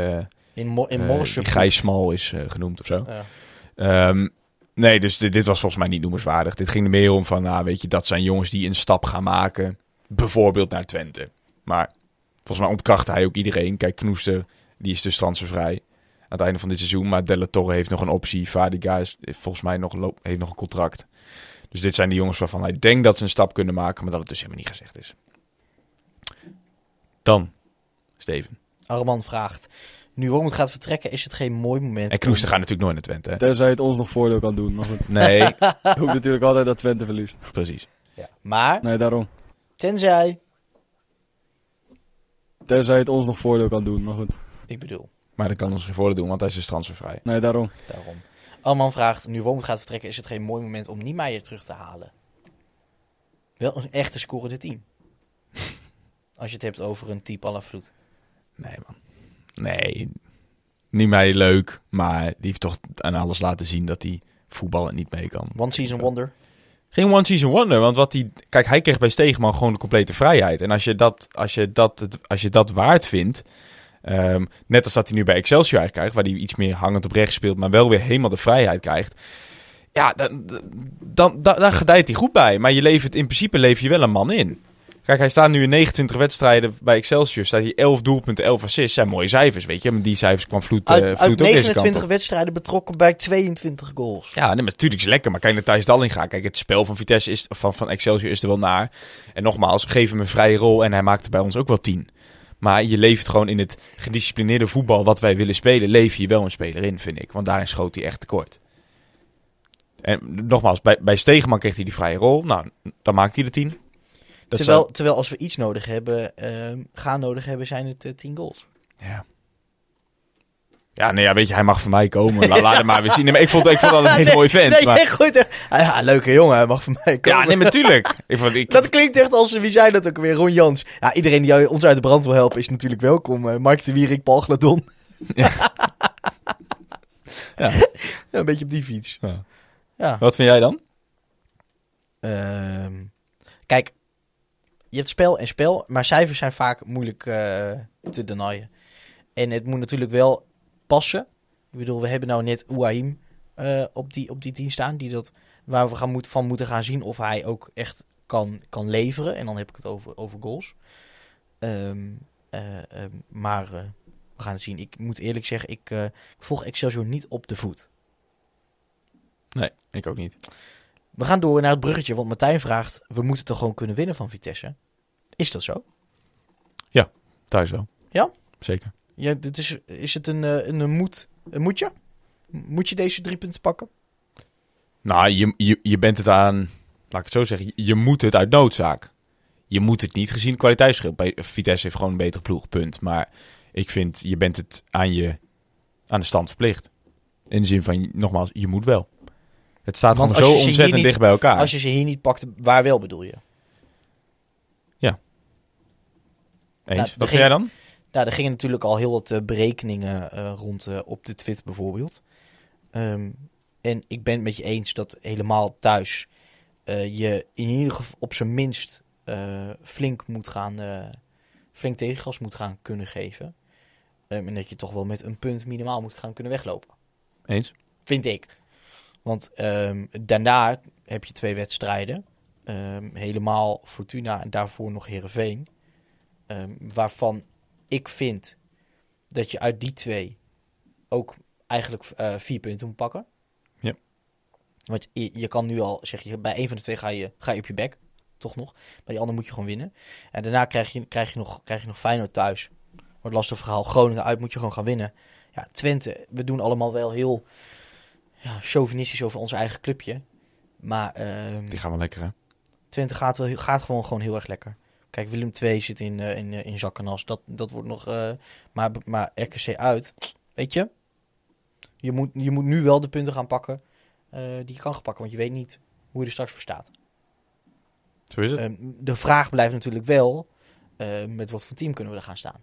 In, Mo in die is genoemd of zo. Ja. Ehm, nee, dus dit, dit was volgens mij niet noemenswaardig. Dit ging er meer om van, nou weet je, dat zijn jongens die een stap gaan maken, bijvoorbeeld naar Twente. Maar volgens mij ontkrachtte hij ook iedereen. Kijk, Knoester, die is dus transfervrij aan het einde van dit seizoen. Maar Della Torre heeft nog een optie. Vadiga is heeft volgens mij nog, loop- heeft nog een contract. Dus dit zijn de jongens waarvan hij denkt dat ze een stap kunnen maken, maar dat het dus helemaal niet gezegd is. Dan, Steven. Arman vraagt. Nu Wormoed gaat vertrekken, is het geen mooi moment. En Knoester om- gaat natuurlijk nooit naar Twente. Hè? Tenzij het ons nog voordeel kan doen. Maar goed, Nee, ik hoop natuurlijk altijd dat Twente verliest. precies. Ja. Maar, Nee, daarom. tenzij... Tenzij het ons nog voordeel kan doen. Maar goed, Ik bedoel, Maar dat kan ons geen voordeel doen, want hij is dus transfervrij. nee, daarom. daarom. Arman vraagt. Nu Wormoed gaat vertrekken, is het geen mooi moment om Niemeyer terug te halen. Wel een echte scorende team. Als je het hebt over een type à la Vloed. Nee, man. Nee. Niet mij leuk, maar die heeft toch aan alles laten zien dat hij voetballen niet mee kan. One season wonder. Geen one season wonder, want wat hij... Kijk, hij kreeg bij Stegeman gewoon de complete vrijheid. En als je dat, als je dat, als je dat waard vindt... ehm, net als dat hij nu bij Excelsior eigenlijk krijgt... waar hij iets meer hangend op rechts speelt... maar wel weer helemaal de vrijheid krijgt... Ja, dan, dan, dan, daar gedijt hij goed bij. Maar je levert, in principe lever je wel een man in. Kijk, hij staat nu in 29 wedstrijden bij Excelsior. Staat hij 11 doelpunten, 11 assists. zijn mooie cijfers, weet je. Maar die cijfers kwam Vloed, eh, Uit, Vloed uit ook deze kant 29 op. wedstrijden betrokken bij 22 goals. Ja, nee, maar natuurlijk is het lekker. Maar kijk naar Thijs Dallinga. Kijk, het spel van Vitesse is, van, van Excelsior is er wel naar. En nogmaals, geef hem een vrije rol en hij maakte bij ons ook wel 10. Maar je levert gewoon in het gedisciplineerde voetbal wat wij willen spelen, leef je wel een speler in, vind ik. Want daarin schoot hij echt tekort. En nogmaals, bij, bij Stegeman kreeg hij die vrije rol. Nou, dan maakt hij de 10. Dat terwijl, zou- terwijl als we iets nodig hebben, ehm, gaan nodig hebben, zijn het eh, 10 goals. Ja. Ja, nee, ja, weet je, hij mag van mij komen. La- laat hem maar weer zien. Nee, maar ik vond, ik vond dat een hele nee, mooie vent. Nee, maar... echt goed. echt. Ja, leuke jongen, hij mag van mij komen. Ja, nee, natuurlijk. Ik vond, ik, Dat klinkt echt als, wie zei dat ook weer, Ron Jans. Ja, iedereen die jou- ons uit de brand wil helpen is natuurlijk welkom. Eh Mark de Wierik, Paul Gladon. Ja. Ja. Een beetje op die fiets. Ja. Ja. Wat vind jij dan? Ehm, kijk, je hebt spel en spel, maar cijfers zijn vaak moeilijk eh, te denyen. En het moet natuurlijk wel passen. Ik bedoel, we hebben nou net Ouahim eh, op, die, op die team staan, die dat, waar we gaan moet, van moeten gaan zien of hij ook echt kan, kan leveren. En dan heb ik het over, over goals. Ehm, eh, ehm, maar eh, we gaan het zien. Ik moet eerlijk zeggen, ik, ik volg Excelsior niet op de voet. Nee, ik ook niet. We gaan door naar het bruggetje, want Martijn vraagt... we moeten toch gewoon kunnen winnen van Vitesse? Is dat zo? Thuis wel. Ja? Zeker. Ja, dit is, is het een, eh, een, een, moed, een moetje? Moet je deze drie punten pakken? Nou, je, je, je bent het aan... Laat ik het zo zeggen. Je moet het uit noodzaak. Je moet het niet gezien kwaliteitsschil. Vitesse heeft gewoon een betere ploeg, punt. Maar ik vind, je bent het aan, je, aan de stand verplicht. In de zin van, nogmaals, je moet wel. Het staat Want gewoon zo ontzettend niet- dicht bij elkaar. Als je ze hier niet pakt, waar wel bedoel je? Eens. Nou, Wat begin- jij dan? Nou, er gingen natuurlijk al heel wat eh, berekeningen eh, rond eh, op de Twitter bijvoorbeeld. Ehm, en ik ben het met je eens dat helemaal thuis je in ieder geval op zijn minst flink moet gaan, flink tegengas moet gaan kunnen geven. Ehm, en dat je toch wel met een punt minimaal moet gaan kunnen weglopen. Eens. Vind ik. Want ehm, daarna heb je twee wedstrijden. Helemaal Fortuna en daarvoor nog Herenveen. waarvan ik vind dat je uit die twee ook eigenlijk eh, vier punten moet pakken. Ja. Want je, je kan nu al, zeg je, bij een van de twee ga je, ga je op je bek. Toch nog. Bij die andere moet je gewoon winnen. En daarna krijg je, krijg je, nog, krijg je nog Feyenoord thuis. Wordt lastig verhaal. Groningen uit moet je gewoon gaan winnen. Ja, Twente, we doen allemaal wel heel ja, chauvinistisch over ons eigen clubje. Maar ehm, Die gaan wel lekker, hè? Twente gaat, wel, gaat gewoon, gewoon heel erg lekker. Kijk, Willem II zit in, eh, in, eh, in zak en as. Dat, dat wordt nog... eh, maar, maar RKC uit, weet je? Je moet, je moet nu wel de punten gaan pakken die je kan gaan pakken. Want je weet niet hoe je er straks voor staat. Zo is het. Ehm, de vraag blijft natuurlijk wel... met wat voor team kunnen we er gaan staan?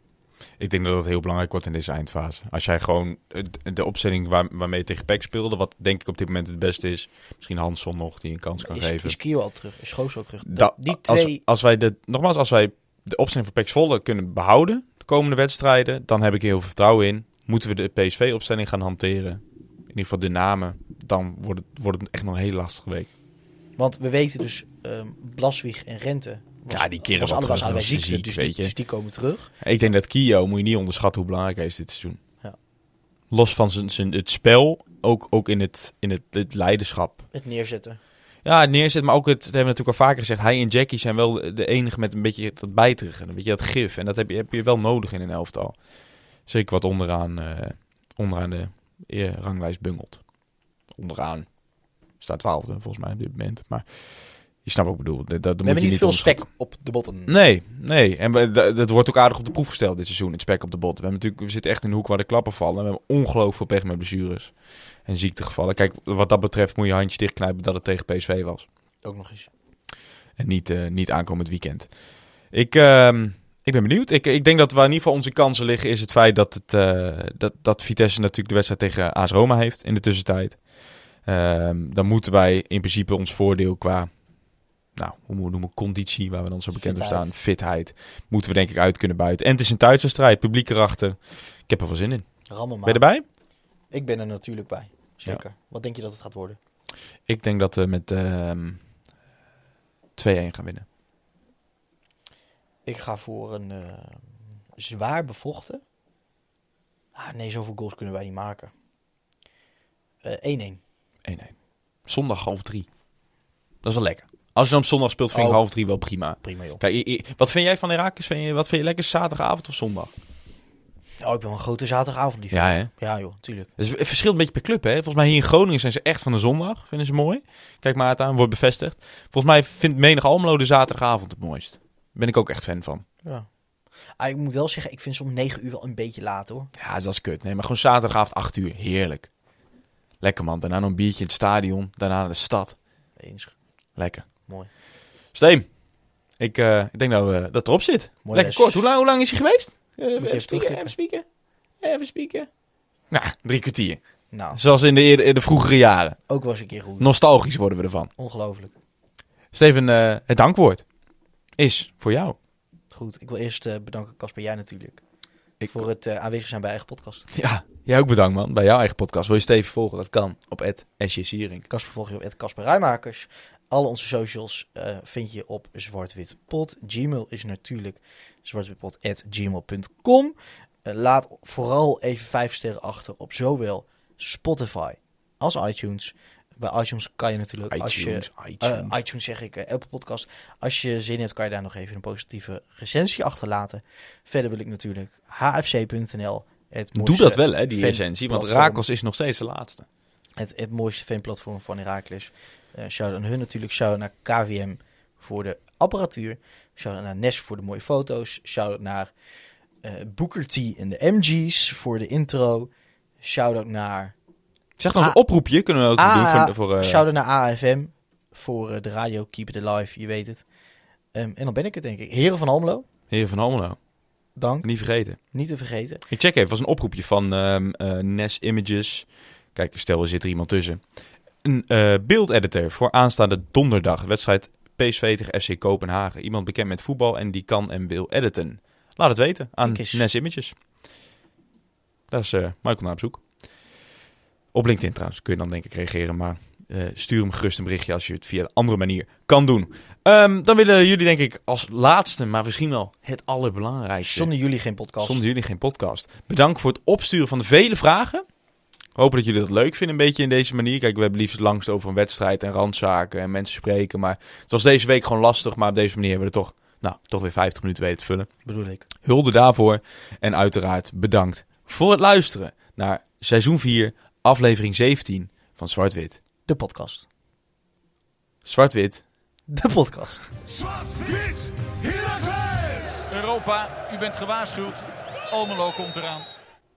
Ik denk dat dat heel belangrijk wordt in deze eindfase. Als jij gewoon de opstelling waar, waarmee je tegen PEC speelde, wat denk ik op dit moment het beste is, misschien Hansson nog, die een kans kan Is, geven. is Kio al terug? Is Schoos al terug? Da- die als, twee... als wij de, nogmaals, als wij de opstelling van PEC Zwolle kunnen behouden, de komende wedstrijden, dan heb ik heel veel vertrouwen in. Moeten we de PSV-opstelling gaan hanteren, in ieder geval de namen, dan wordt het, wordt het echt nog een hele lastige week. Want we weten dus, Blaswieg en Rente... Was, Ja, die keren was wel allebei ziek, dus, weet die, je. dus die komen terug. Ik denk dat Kio, moet je niet onderschatten hoe belangrijk hij is dit seizoen. Ja. Los van zijn, zijn, het spel, ook, ook in het, in het, het leiderschap. Het neerzetten. Ja, het neerzet, maar ook het, dat hebben we natuurlijk al vaker gezegd. Hij en Jackie zijn wel de enige met een beetje dat bijteren, een beetje dat gif. En dat heb je, heb je wel nodig in een elftal. Zeker wat onderaan, eh, onderaan de eh, ranglijst bungelt. Onderaan. Staat twaalfde volgens mij op dit moment. Maar je snapt wat ik bedoel. Dat, dat We moet hebben je niet veel spek op de botten. Nee, nee. En we, dat, dat wordt ook aardig op de proef gesteld dit seizoen, het spek op de bot. We, hebben natuurlijk, we zitten echt in de hoek waar de klappen vallen. We hebben ongelooflijk veel pech met blessures en ziektegevallen. Kijk, wat dat betreft moet je handjes dichtknijpen dat het tegen PSV was. Ook nog eens. En niet, eh, niet aankomend weekend. Ik, ehm, ik ben benieuwd. Ik, ik denk dat waar in ieder geval onze kansen liggen is het feit dat, het, eh, dat, dat Vitesse natuurlijk de wedstrijd tegen AS Roma heeft in de tussentijd. Ehm, dan moeten wij in principe ons voordeel qua, nou, hoe moeten we noemen, conditie, waar we dan zo bekend op staan, fitheid, moeten we denk ik uit kunnen buiten. En het is een thuiswedstrijd, publiek erachter. Ik heb er wel zin in. Rammen maar. Ben je erbij? Ik ben er natuurlijk bij. Zeker. Wat denk je dat het gaat worden? Ik denk dat we met ehm 2-1 gaan winnen. Ik ga voor een eh, zwaar bevochten. Ah, nee, zoveel goals kunnen wij niet maken. Eh 1-1. 1-1. Zondag half drie. Dat is wel lekker. Als je dan op zondag speelt, vind ik Oh. half drie wel prima. Prima joh. Kijk, wat vind jij van Herakles? Vind je, wat vind je lekker zaterdagavond of zondag? Oh, ik ben wel een grote zaterdagavond Ja, hè? Ja joh, tuurlijk. Dus het verschilt een beetje per club, hè? Volgens mij hier in Groningen zijn ze echt van de zondag. Vinden ze mooi. Kijk maar het aan, wordt bevestigd. Volgens mij vindt menig Almelo de zaterdagavond het mooist. Ben ik ook echt fan van. Ja. Ah, ik moet wel zeggen, ik vind soms 9 uur wel een beetje laat hoor. Ja, dat is kut. Nee, maar gewoon zaterdagavond 8 uur. Heerlijk. Lekker man. Daarna nog een biertje in het stadion. Daarna naar de stad. Eens. Lekker. Mooi. Steen. Ik, eh, ik denk dat, we, dat erop zit. Mooi Lekker les. kort. Hoe lang, hoe lang is hij geweest? Eh, even even, spieken, even spieken. Even spieken. Nou, drie kwartier. Nou, Zoals in de, in de vroegere jaren. ook eens een keer goed. Nostalgisch worden we ervan. Ongelooflijk. Steven, eh, het dankwoord is voor jou. Goed, ik wil eerst bedanken Casper, jij natuurlijk. Ik- Voor het aanwezig zijn bij eigen podcast. Ja, jij ook bedankt man. Bij jouw eigen podcast. Wil je Steven volgen? Dat kan. Op. Casper volg je op Casper Rijmakers. Alle onze socials eh, vind je op zwartwitpot. Gmail is natuurlijk zwartwitpot.gmail.com. Eh, laat vooral even vijf sterren achter op zowel Spotify als iTunes. Bij iTunes kan je natuurlijk, als je iTunes, Eh, iTunes. iTunes zeg ik, Apple Podcast. Als je zin hebt, kan je daar nog even een positieve recensie achterlaten. Verder wil ik natuurlijk hfc.nl. Het Doe dat wel hè, die essentie. Want. Rakels is nog steeds de laatste. Het, het mooiste fanplatform van Heracles. Eh shout aan hun natuurlijk. Shout naar KVM voor de apparatuur. Shout naar Nes voor de mooie foto's. Shout naar eh Booker T en de MG's voor de intro. Shout out naar, Zeg dan een oproepje. Kunnen we ook doen voor... voor eh, shout out naar AFM voor de radio Keep It Alive, je weet het. Ehm, en dan ben ik het denk ik. Heren van Almelo, Heer van Almelo. dank. Niet vergeten. Niet te vergeten. Ik check even, was een oproepje van ehm eh, Nes Images. Kijk, stel er zit er iemand tussen. Een eh beeldeditor voor aanstaande donderdag. Wedstrijd PSV tegen FC Kopenhagen. Iemand bekend met voetbal en die kan en wil editen. Laat het weten aan. Nes Images. Dat is eh Michael naar op zoek. Op LinkedIn trouwens kun je dan denk ik reageren. Maar eh, stuur hem gerust een berichtje als je het via een andere manier kan doen. Ehm, dan willen jullie denk ik als laatste, maar misschien wel het allerbelangrijkste. Zonder jullie geen podcast. Zonder jullie geen podcast. Bedankt voor het opsturen van de vele vragen. Hopen dat jullie dat leuk vinden, een beetje in deze manier. Kijk, we hebben liefst langst over een wedstrijd en randzaken en mensen spreken. Maar het was deze week gewoon lastig. Maar op deze manier hebben we er toch, nou, toch weer 50 minuten weten te vullen. Bedoel ik. Hulde daarvoor. En uiteraard bedankt voor het luisteren naar seizoen 4, aflevering 17 van Zwart-Wit. De podcast. Zwart-Wit. De podcast. Zwart-wit! Europa, u bent gewaarschuwd. Almelo komt eraan.